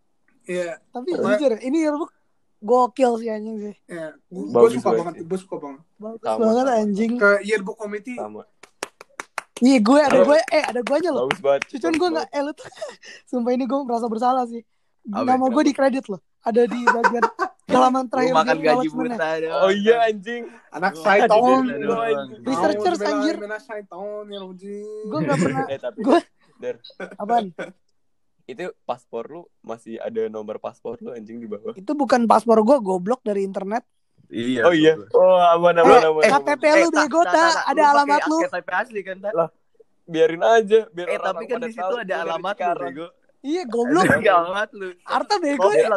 Iya, Tapi Pokoknya- jujur ya, ini yearbook gokil sih anjing sih. ya. Gue suka banget gue suka banget. Bagus Sama, banget sama. anjing. Ke yearbook committee, Sama. Iya gue ada gue eh ada guanya loh. Bagus banget. Cuman gue nggak eh lu tuh sumpah ini gue merasa bersalah sih. Nama gue di kredit loh. Ada di bagian halaman Lu terakhir makan di gaji buta. Oh iya anjing. anak Saiton. Researchers, anjir. Saiton ya anjing. Gue nggak pernah Eh tapi gue Der, apaan? itu paspor lu masih ada nomor paspor lu anjing di bawah. Itu bukan paspor gue goblok dari internet. Iya. Oh iya. Oh aman Eh, aman aman. eh, aman. KTP lu bego tak ada alamat lu. KTP asli kan, Tak? Biarin aja biar Eh, tapi kan di situ tahu ada alamat lu, bego. Iya goblok. Ada alamat lu. Arta bego ya.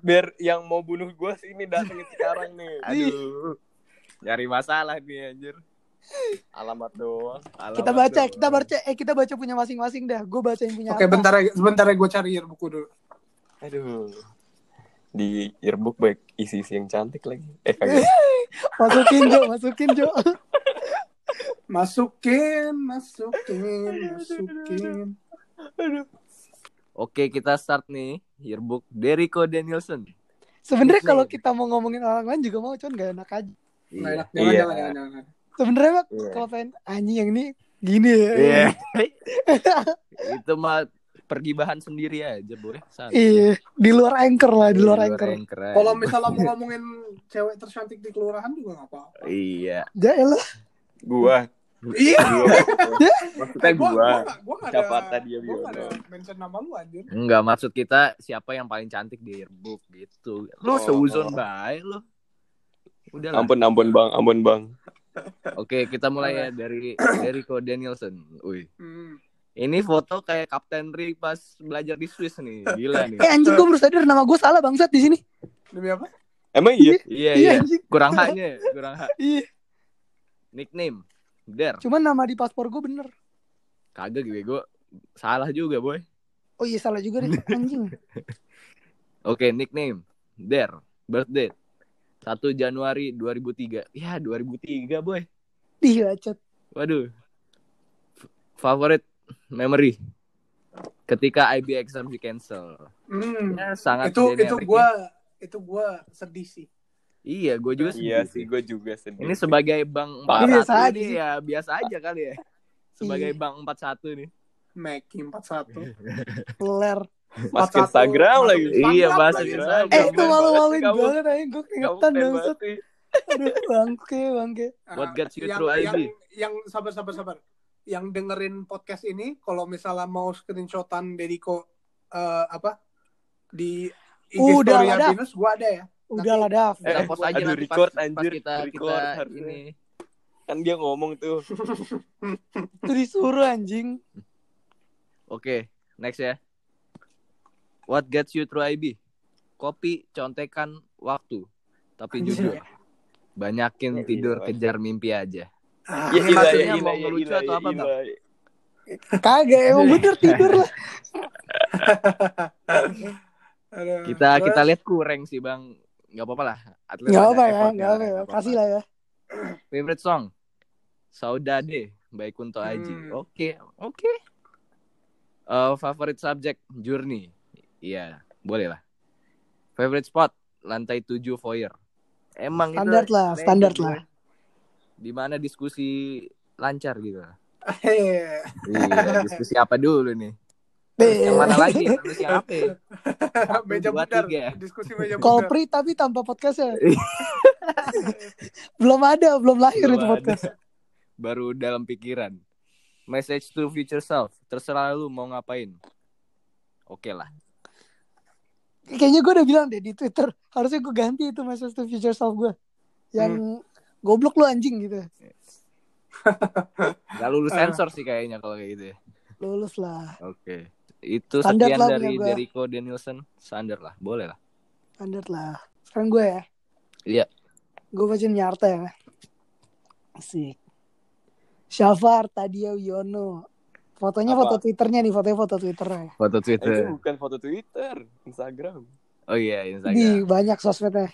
Biar yang mau bunuh gua sini datengin sekarang nih. Aduh. Nyari masalah nih anjir. Alamat doang. Kita baca, kita baca, eh kita baca punya masing-masing dah. Gue baca yang punya. Oke, Arta. bentar ya, sebentar ya gue cari yearbook dulu. Aduh. Di yearbook baik isi-isi yang cantik lagi. Eh kagak. Masukin Jo, masukin Jo. Masukin, masukin, masukin. Oke, kita start nih yearbook Deriko Danielson. Sebenarnya kalau kita mau ngomongin orang lain juga mau, cuman gak enak aja. Nggak enak, Iya. jangan, jangan, jangan, jangan. Sebenarnya Mak, Iya. kalau pengen anjing yang ini gini ya. Iya. Itu mah pergibahan sendiri aja, boy. Santai. Iya, di luar anchor lah, di Iya, luar anchor. Kalau misalnya mau ngomongin cewek tercantik di kelurahan juga nggak apa-apa. Iya. Jaelah. Gua. Iya. Maksudnya Gua, gua. gua, nggak- gua nggak Siapa ada, tadi yang gua nggak ada bilang? mention nama lu anjir. Enggak, maksud kita siapa yang paling cantik di yearbook gitu. Lu Oh. seuzon baik lu. Udah. Ampun ampun bang, ampun bang. Oke, kita mulai ya dari Deriko Danielson. Wih. Hmm. Ini foto kayak Kapten Rick pas belajar di Swiss nih. Gila nih. Eh anjing gue baru sadar nama gue salah bangsat di sini. Demi apa? Emang iya? Iya, Iya iya. anjing. Kurang haknya, ya, kurang hak. Iya. Nickname. Der. Cuman nama di paspor gue bener. Kagak gue, gue salah juga, boy. Oh iya salah juga deh anjing. Oke, nickname. Der. Birthday. 1 Januari 2003. Ya, 2003, boy. Ih bacot. Waduh. F- Favorite memory. Ketika IB exam di cancel. Hmm. Ya, sangat Itu itu gua ya. itu gua sedih sih. Iya, gue juga Iya sedih sih, gue juga sedih. Ini sebagai bank Parah. 41 Biasa aja ini sih. ya biasa aja kali ya. Sebagai Iya. bank 41 nih. Meki 41. Peler. Masuk 41, Instagram lagi. Instagram Iya, masuk Instagram. Eh itu malu-maluin banget aja gue keringetan bangsat. banget. Aduh bangke bangke. What gets you yang, through yang, IB? yang sabar sabar sabar. Yang dengerin podcast ini kalau misalnya mau screenshotan Dediko eh, apa di IG Udah story gua ada ya. Udah lah Dav. Kita Eh, post aja aduh, nanti record, pas, pas anjir. kita Record kita harusnya. ini. Kan dia ngomong tuh. Itu disuruh anjing. Oke, next ya. What gets you through IB? Kopi, contekan, waktu. Tapi jujur, banyakin Ya, tidur iya. kejar mimpi aja. Ah, Ini Iya, maksudnya iya, mau iya, ngelucu iya, atau apa, iya, Bang? iya. Kagak emang bener tidur lah. Kita kita lihat kurang sih, Bang. Nggak apa-apa lah. Atlet Gak ada apa ya, effortnya gak lah, apa ya. nggak apa-apa. Kasih lah ya. Favorite song? Saudade by Kunto Aji. Hmm. Oke, oke. Eh, favorite subject Journey. Iya, boleh lah. Favorite spot lantai 7 foyer. Emang Standar itu lah, standar lah. Di mana diskusi lancar gitu. eh, Iya, diskusi apa dulu nih? Yang mana lagi? Diskusi apa? ya? Satu, meja bundar. Diskusi meja bundar. Kolpri tapi tanpa podcastnya. belum ada, belum lahir Belum itu ada. podcast. Baru dalam pikiran. Message to future self. Terserah lu mau ngapain. Oke lah. Kayaknya gue udah bilang deh di Twitter. Harusnya gue ganti itu message to future self gue. Yang goblok lu anjing gitu. Gak lulus Ah. sensor sih kayaknya kalau kayak gitu ya. Lulus lah. Oke. Itu Standar sekian lah dari. Deriko Danielson. Standar lah, boleh lah. Standar lah. Sekarang gue ya. Iya. Gue bacain nyarta ya. Asik. Syafar Tadia Wiono. Fotonya Apa? foto Twitternya nih, fotonya foto Twitternya. Foto Eh, itu Twitter. bukan foto Twitter, Instagram. Oh iya, Di Instagram. banyak sosmednya.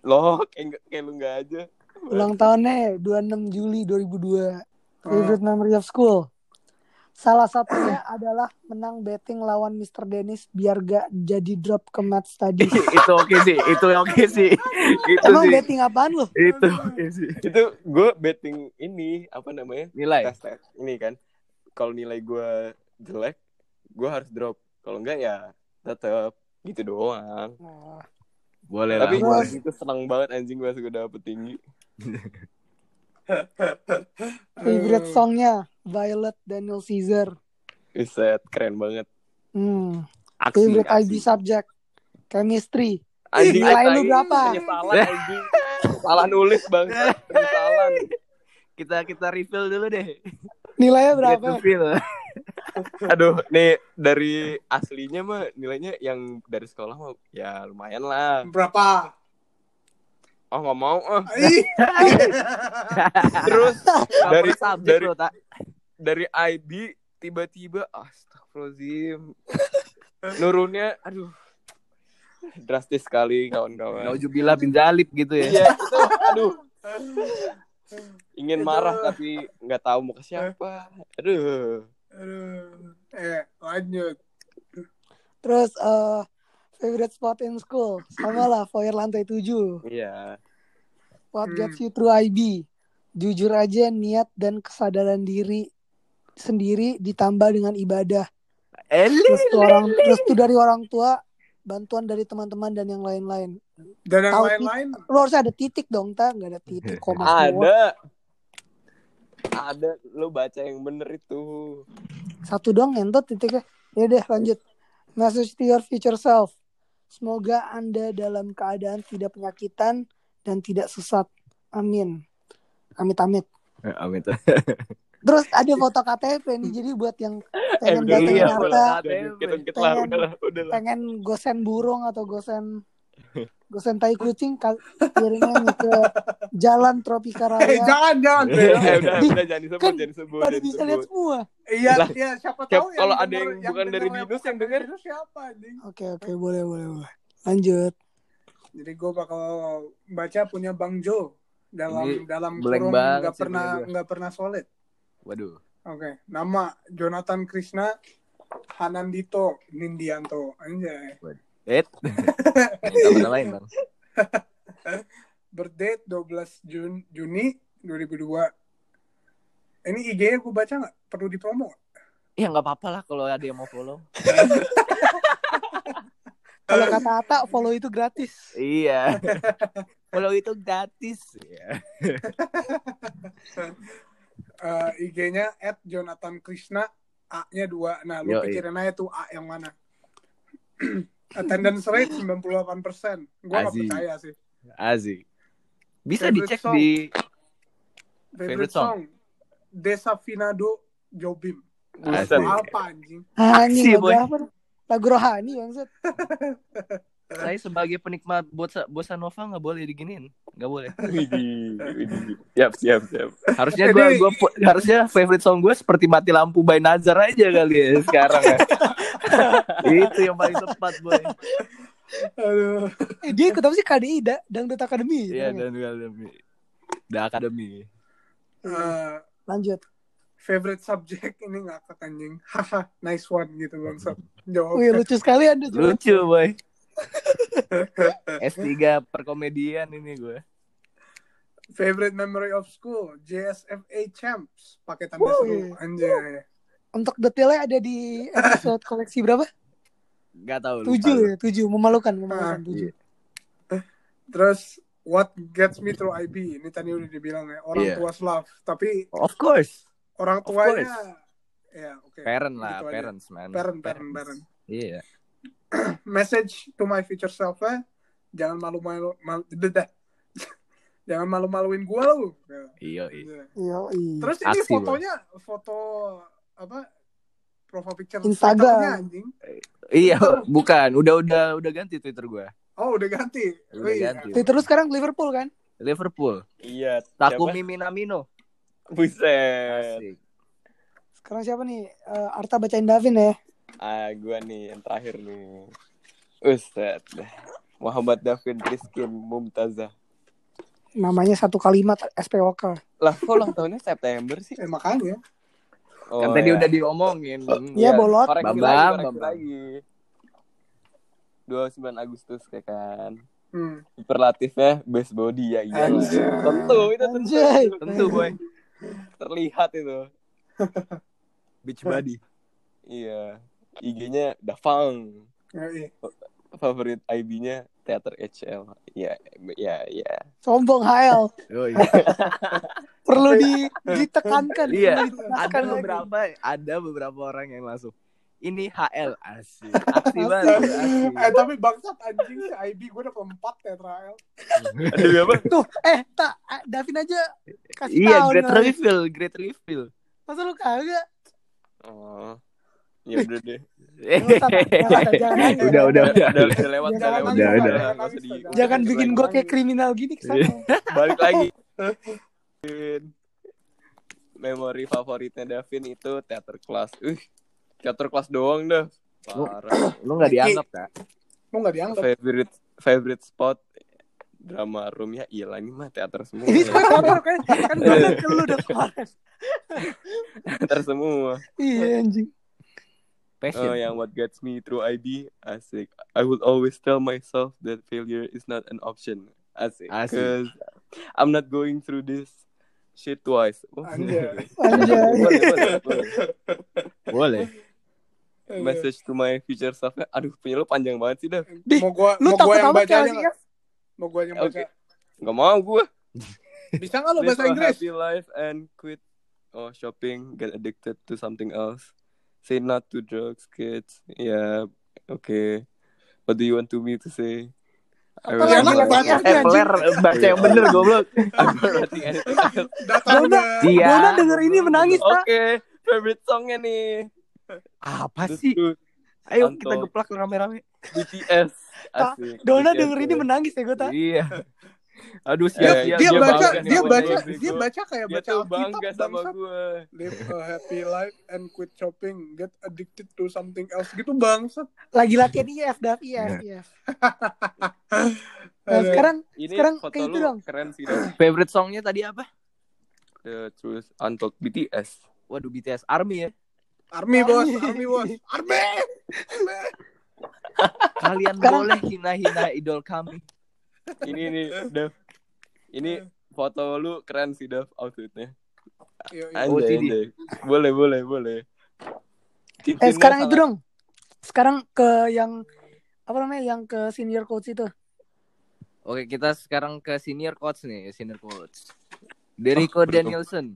Loh, kayak, kayak lu nggak aja. Ulang tahunnya 26 Juli 2002. Oh. Favorite memory of school. Salah satunya adalah menang betting lawan Mr. Dennis biar gak jadi drop ke math studies. itu oke sih, itu oke sih. itu Emang sih. betting apaan lu? Itu oke sih. Itu gue betting ini apa namanya? Nilai. Tes tes ini kan. Kalau nilai gue jelek, gue harus drop. Kalau enggak ya tetap gitu doang. Nah, Boleh lah. Tapi Terus- itu senang banget anjing gue suka dapet tinggi. favorite songnya Violet Daniel Caesar. Buset, keren banget. Hmm. Aksi, Favorite aksi. IB subject chemistry. Anjing nilai lu berapa? Penyesalan anjing. Salah nulis bang. Penyesalan. Kita kita refill dulu deh. Nilainya berapa? Aduh, nih dari aslinya mah nilainya yang dari sekolah mah ya lumayan lah. Berapa? Oh nggak mau ah. Terus dari subject dari dari IB tiba-tiba astagfirullahaladzim. Nurunnya aduh drastis sekali kawan-kawan. Naujubillah bin Jalib gitu ya. Iya, itu aduh. Ingin marah tapi nggak tahu mau ke siapa. Aduh. aduh. Eh, lanjut. Terus eh favorite spot in school sama lah foyer lantai 7. Iya. What Hmm. gets you through IB? Jujur aja niat dan kesadaran diri sendiri ditambah dengan ibadah. Eli. Restu orang restu dari orang tua, bantuan dari teman-teman dan yang lain-lain. Dan yang Tahu lain-lain. Lo harus ada titik dong, tak? Gak ada titik koma semua. Ada. Ada lu baca yang bener itu. Satu dong ngentot titiknya. Ya deh lanjut. Message to your future self. Semoga Anda dalam keadaan tidak penyakitan dan tidak sesat. Amin. Amit-amit. Amin. Terus ada foto KTP nih jadi buat yang pengen udah, datengin Arta, foto KTP. Kita kita lah, Pengen- udah lah, udah lah. pengen gosen burung atau gosen gosen tai kucing nih ke Jalan Tropika Eh, Raya. jangan, jangan. Eh, udah, udah jangan disebut, Kan jangan disebut. Pada bisa lihat semua. Iya, Lah, iya, siapa siap- tahu kalau ada denger- yang bukan dari Binus yang denger. Siapa anjing? Oke oke boleh boleh boleh. Lanjut. Jadi gue bakal baca punya Bang Jo dalam Ini dalam kurung nggak pernah nggak pernah solid. Waduh. Oke, nama Jonathan Krishna Hanandito Nindianto anjay. Eh. Minta lain, Bang. Birthday 12 Jun Juni 2002. Ini IG-nya gue baca nggak? Perlu dipromo? Ya nggak apa-apa lah kalau ada yang mau follow. Kalau kata Ata follow itu gratis. Iya. follow itu gratis. Iya. Eh, IG-nya at Jonathan Krishna A-nya dua. Nah, lu pikirin aja tuh A yang mana. Attendance rate 98 persen. Gue nggak Asik. percaya sih. Asik. Bisa Favorite dicek song? di Favorite, Favorite song? song? Desafinado Jobim. Buset. Asik. Apa anjing? Anjing lagu? Lagu rohani bangsat. saya sebagai penikmat bossa, bossa nova nggak boleh diginin. Nggak boleh. Widih, widih. Siap, siap, siap. Harusnya gua, Jadi- gua harusnya favorite song gue seperti mati lampu by Nazar aja kali ya sekarang ya. itu yang paling tepat boy. Aduh. Eh, dia ikut apa sih KDI da, Dangdut Academy. Iya gitu kan? dan Academy. The Academy. Eh, Lanjut. favorite subject ini ngakak anjing. Haha, nice one gitu bangsat. Jawab. Wih lucu sekali anda jawab. Lucu boy. S3 perkomedian ini gue. Favorite memory of school, JSFA champs, pakai tanda Wow, seru anjay. Untuk detailnya ada di episode koleksi berapa? Gak tau. Tujuh ya, tujuh. Memalukan, memalukan Ah, tujuh. Terus what gets me through IB? Ini tadi udah dibilang ya, orang Iya. tua love. Tapi Of course. orang Of tuanya ya oke. Parent lah, Gitu aja. parents man. Parent, parent, parent. Iya. Message to my future self eh, jangan malu-malu mal, dedah. jangan malu-maluin gua lu. Iya, iya. Iya, iya. Terus ini Aksi, Boy. fotonya foto apa? Profile picture Instagram. Anjing. Iya, bukan. Udah udah udah ganti Twitter gue. Oh, udah ganti. Udah Wih, ganti. Twitter lu sekarang Liverpool kan? Liverpool. Iya. Takumi Minamino. Buset. Asik. Sekarang siapa nih? Eh, Arta bacain Davin ya. Ah, gua nih yang terakhir nih. Ustad. Muhammad Davin Rizkin Mumtazah. Namanya satu kalimat SPOK. Lah, kok ulang tahunnya September sih? Eh makanya. Oh, kan tadi ya. udah diomongin. Iya, bolot. koreksi Bambang, lagi, Bambang. lagi. 29 Agustus kayak kan. Hmm. Superlatifnya best body ya iya. Anjay. Tentu itu tentu. Anjay. Tentu boy. Terlihat itu. Beach body. Iya. IG-nya Davang. Yoi. Favorit IB-nya Teater HL. Iya, iya, iya. Sombong HL. Yoi. Perlu di, ditekankan. Iya, perlu ada ditekankan lagi. beberapa ada beberapa orang yang langsung ini HL asik asik banget asik. Eh tapi bangsat anjing si IB gue udah keempat ya trial. Aduh, apa? Tuh, eh, tak, eh, Davin aja kasih iya tahu. great nih. reveal great reveal Masa lu kagak? Oh. Ya udah deh. Jangan. udah udah udah Udah, udah lewat, udah Jangan lewat. Udah, udah. Jangan bikin gue kayak kriminal gini ke sana. balik lagi memori favoritnya Davin itu teater kelas. Uh teater kelas doang dah parah. lu nggak dianggap kak? Lu gak dianggap. favorite favorite spot drama room. Ya iya lah ini mah teater semua. Ini kotor kan? Kan ke lu udah kemarin. teater semua. Iya anjing. passion. Oh yang what gets me through IB asik. I will always tell myself that failure is not an option. Asik. Asik. I'm not going through this shit twice Oh, Anjay. Anjay. boleh, boleh, boleh. boleh message to my future self aduh punya lu panjang banget sih dah Di, Mau gua Lu mau gua yang baca aja nggak? Mau gua yang baca. Oke. nggak mau gue Bisa nggak lu bahasa a Inggris? happy life and quit oh shopping get addicted to something else say not to drugs kids yeah okay what do you want to me to say I Apa will lagi never- lagi? eh baca yang bener goblok Dona. Iya. Dona denger ini menangis, Pak. Oke, favorite songnya nih. apa sih ayo Anto. kita geplak rame-rame BTS. Asik. Dona BTS denger ini ya. menangis ya gue tak. iya aduh Dia- siap Dia, siap dia dia baca bangga dia nih baca dia baca kayak Dia baca Alkitab bangga sama gue. Live a happy life and quit shopping. Get addicted to something else gitu bangsat. Lagi latihan IF, Dav, IF, IF. Nah, sekarang Ini Sekarang foto kayak itu dong. keren sih. Dong. favorite songnya tadi apa The Truth Untold BTS. waduh BTS Army ya Army bos, army bos, army. Army. kalian Sekarang- boleh hina-hina idol kami Ini nih, Dev. Ini foto lu keren sih, Dev, outfitnya. Iya, iya. Oh, Anjay, Tidi. anjay. Boleh, boleh, boleh. eh sekarang itu dong. Sekarang ke yang apa namanya? Yang ke senior coach itu. Oke, kita sekarang ke senior coach nih, senior coach. Derrico Oh. Danielson.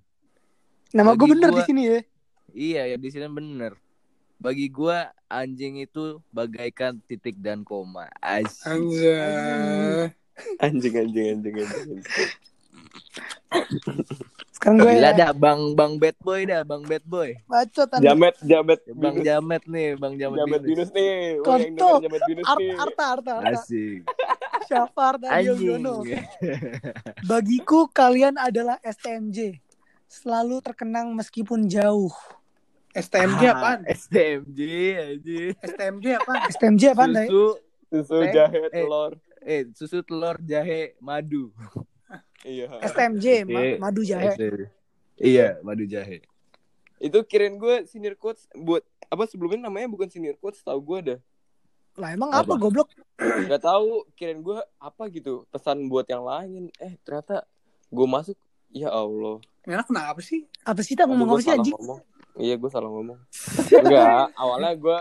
Nama gue bener gua- di sini ya. Iya, ya di sini bener. Bagi gua anjing itu bagaikan titik dan koma. Asik. Anjay. Anjing, anjing, anjing, anjing. Sekarang gue Gila ya. dah Bang Bang Bad Boy dah, Bang Bad Boy. Bacot anjing. Jamet, jamet, Bang binus. Jamet nih, Bang Jamet, Jamet Binus. binus nih. Denger jamet binus Art, nih. Arta, Arta, Arta. Asik. Arta Anjing. Yono. Bagiku kalian adalah STMJ. Selalu terkenang meskipun jauh. STMJ Ah, apaan? STMJ anjing. STMJ apaan? STMJ apaan, Dai? Susu Susu, Eh, jahe, eh. telur. eh susu telur jahe madu. Iya. STMJ, ma- madu jahe. Iya, madu jahe. Itu kirain gue senior coach buat apa sebelumnya namanya bukan senior coach tahu gue dah Lah emang apa, Apa? goblok? nggak tahu kirain gue apa gitu pesan buat yang lain eh ternyata gue masuk ya Allah Ya kenapa sih? Apa sih tak ngomong apa sih anjing? iya gue salah ngomong enggak awalnya gue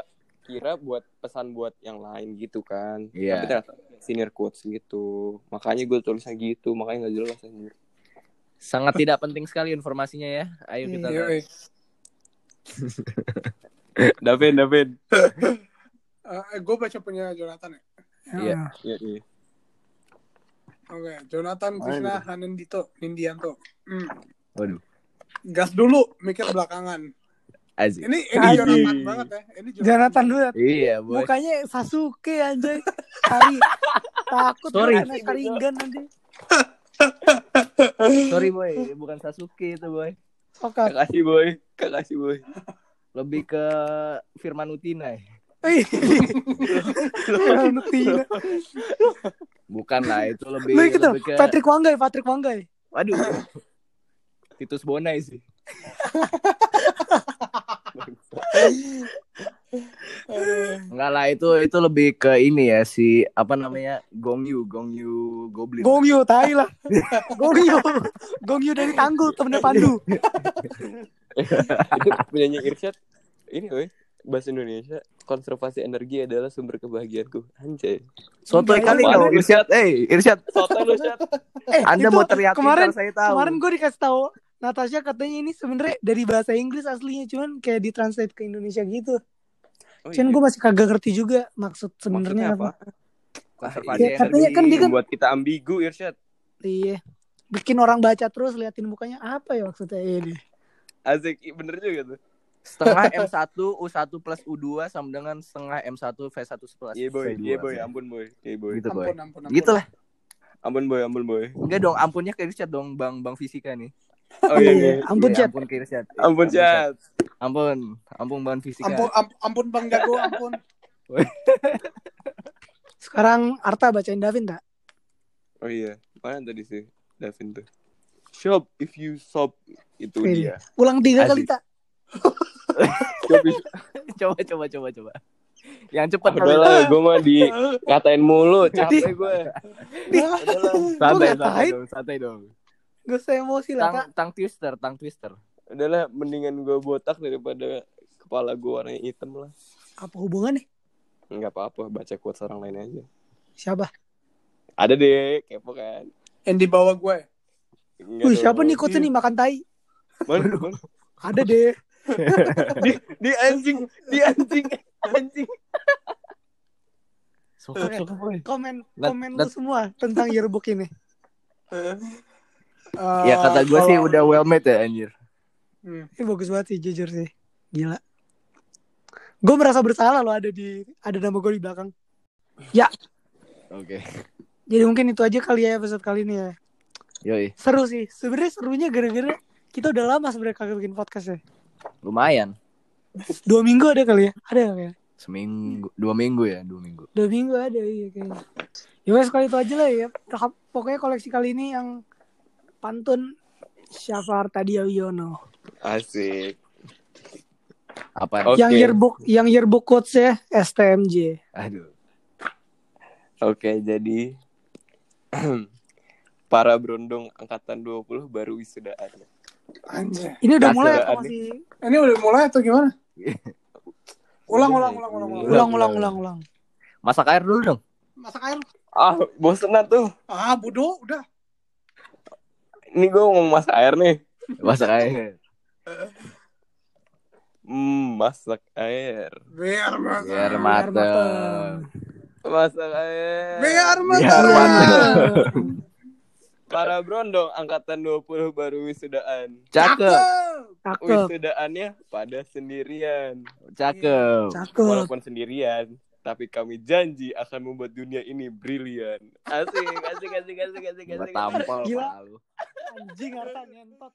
kira buat pesan buat yang lain gitu kan Iya. tapi ternyata senior coach gitu makanya gue tulisnya gitu makanya nggak jelas anjir Sangat tidak penting sekali informasinya ya. Ayo kita Iya, iya. Davin Davin Eh, gue baca punya Jonathan ya. Iya. Iya iya Oke, Jonathan Krishna Hanendito Nindianto. Hmm. Waduh. Gas dulu, mikir belakangan. Asik. Ini ini Anjing. Jonathan banget ya. Ini Jonathan banget. Iya, boy. Mukanya Sasuke anjay. Hari takut Sorry. kena Sharingan nanti. Sorry, boy. Bukan Sasuke itu, boy. Sokap. Kakasih boy, kakasih boy. Lebih ke Firman Utina. ya? Ih, Tina. Bukan lah, itu lebih Lu gitu, lebih ke Patrick Wanggai, Patrick Wanggai. Waduh. Titus Bonai sih. Enggak lah itu itu lebih ke ini ya si apa namanya Gong Yu Gong Yu Goblin. Gong Yu, tai lah. Gong Yu. Gong Yu dari Tanggul, temennya Pandu. itu punyanya Irsyad. Ini boy, bahasa Indonesia. Konservasi energi adalah sumber kebahagiaanku. Anjay. Enggak, kali itu kau. Irsyad. Eh, Irsyad. Soto lu Syad. Eh, Anda itu mau teriak kemarin, saya tahu. kemarin gue dikasih tahu Natasha katanya ini sebenarnya dari bahasa Inggris aslinya cuman kayak ditranslate ke Indonesia gitu. Oh, Cuman iya. gue masih kagak ngerti juga maksud sebenarnya Maksudnya apa. Konservasi Ya, katanya kan dia kan- Membuat kita ambigu Irsyad. Iya. Bikin orang baca terus liatin mukanya apa ya maksudnya ini. Asik, i- bener juga tuh. setengah M1 U1 plus U2 sama dengan setengah M1 V1 plus Iya boy, V2. iya boy, ampun boy. Iya boy. Gitu boy. Ampun, ampun, ampun. Gitu lah. Ampun boy, ampun boy. Enggak dong, ampunnya ke Irsyad dong, Bang Bang Fisika nih. Oh iya, iya. Ampun Iya, chat. Ampun ke Irsyad. Ampun Syad. Ampun, ampun Bang Fisika. Ampun, am- ampun Bang Jago, ampun. Sekarang Arta bacain Davin tak? Oh iya, mana tadi sih Davin tuh? Shop if you shop itu dia. Ulang tiga kali tak? Coba coba coba coba. Yang cepat Udah lah, gue mah dikatain mulu, capek gue. Santai, santai dong, santai dong. Gak usah emosi lah Tang, kak. tang twister, tang twister. Udahlah, mendingan gue botak daripada kepala gue warnanya hitam lah. Apa hubungannya? Enggak apa-apa, baca quotes orang lain aja. Siapa? Ada deh, kepo kan. Yang di bawah gue. Enggak Wih dong. siapa nih coachnya nih makan tai? Mana, mana? Ada deh. di, di anjing, di anjing, anjing. Sokap, sokap, boy. Komen komen nat- lu semua tentang yearbook ini. Eh, Ya kata gue sih udah well made ya anjir. Hmm. Ini bagus banget sih jujur sih. Gila. Gue merasa bersalah loh ada di ada nama gue di belakang. Oke. Jadi mungkin itu aja kali ya episode kali ini ya. Yoi, Seru sih. Sebenarnya serunya gara-gara kita udah lama sebenarnya kagak bikin podcast ya. lumayan. Dua minggu ada kali ya? Ada kali ya? Seminggu, dua minggu ya, dua minggu. Dua minggu ada iya kayaknya. Ya wes kali itu aja lah ya. Pokoknya koleksi kali ini yang pantun Syafar Tadia Wiono. Asik. Apa? Oke. Yang yearbook yang yearbook quotes ya STMJ. Aduh. Oke, jadi para berondong angkatan 20 baru wisudaan. Anjay. Ini udah mulai atau masih Ini udah mulai atau gimana? Ulang, ulang, ulang, ulang, ulang. ulang ulang ulang ulang. Masak air dulu dong. Masak air. Ah, bosenan tuh. Ah, Budo, udah. Ini gue mau masak air nih. Masak air. Hmm, masak air. Biar masak. Biar Biar mateng. Masak air. Biar Biar mateng. Para berondong angkatan 20 baru wisudaan. Cakep. Cakep. Wisudaannya pada sendirian. Cakep. Cakep. Walaupun sendirian, tapi kami janji akan membuat dunia ini brilian. Asik, asik, asik, asik, asik, asik. Tampol Gila. Anjing harta nyentot.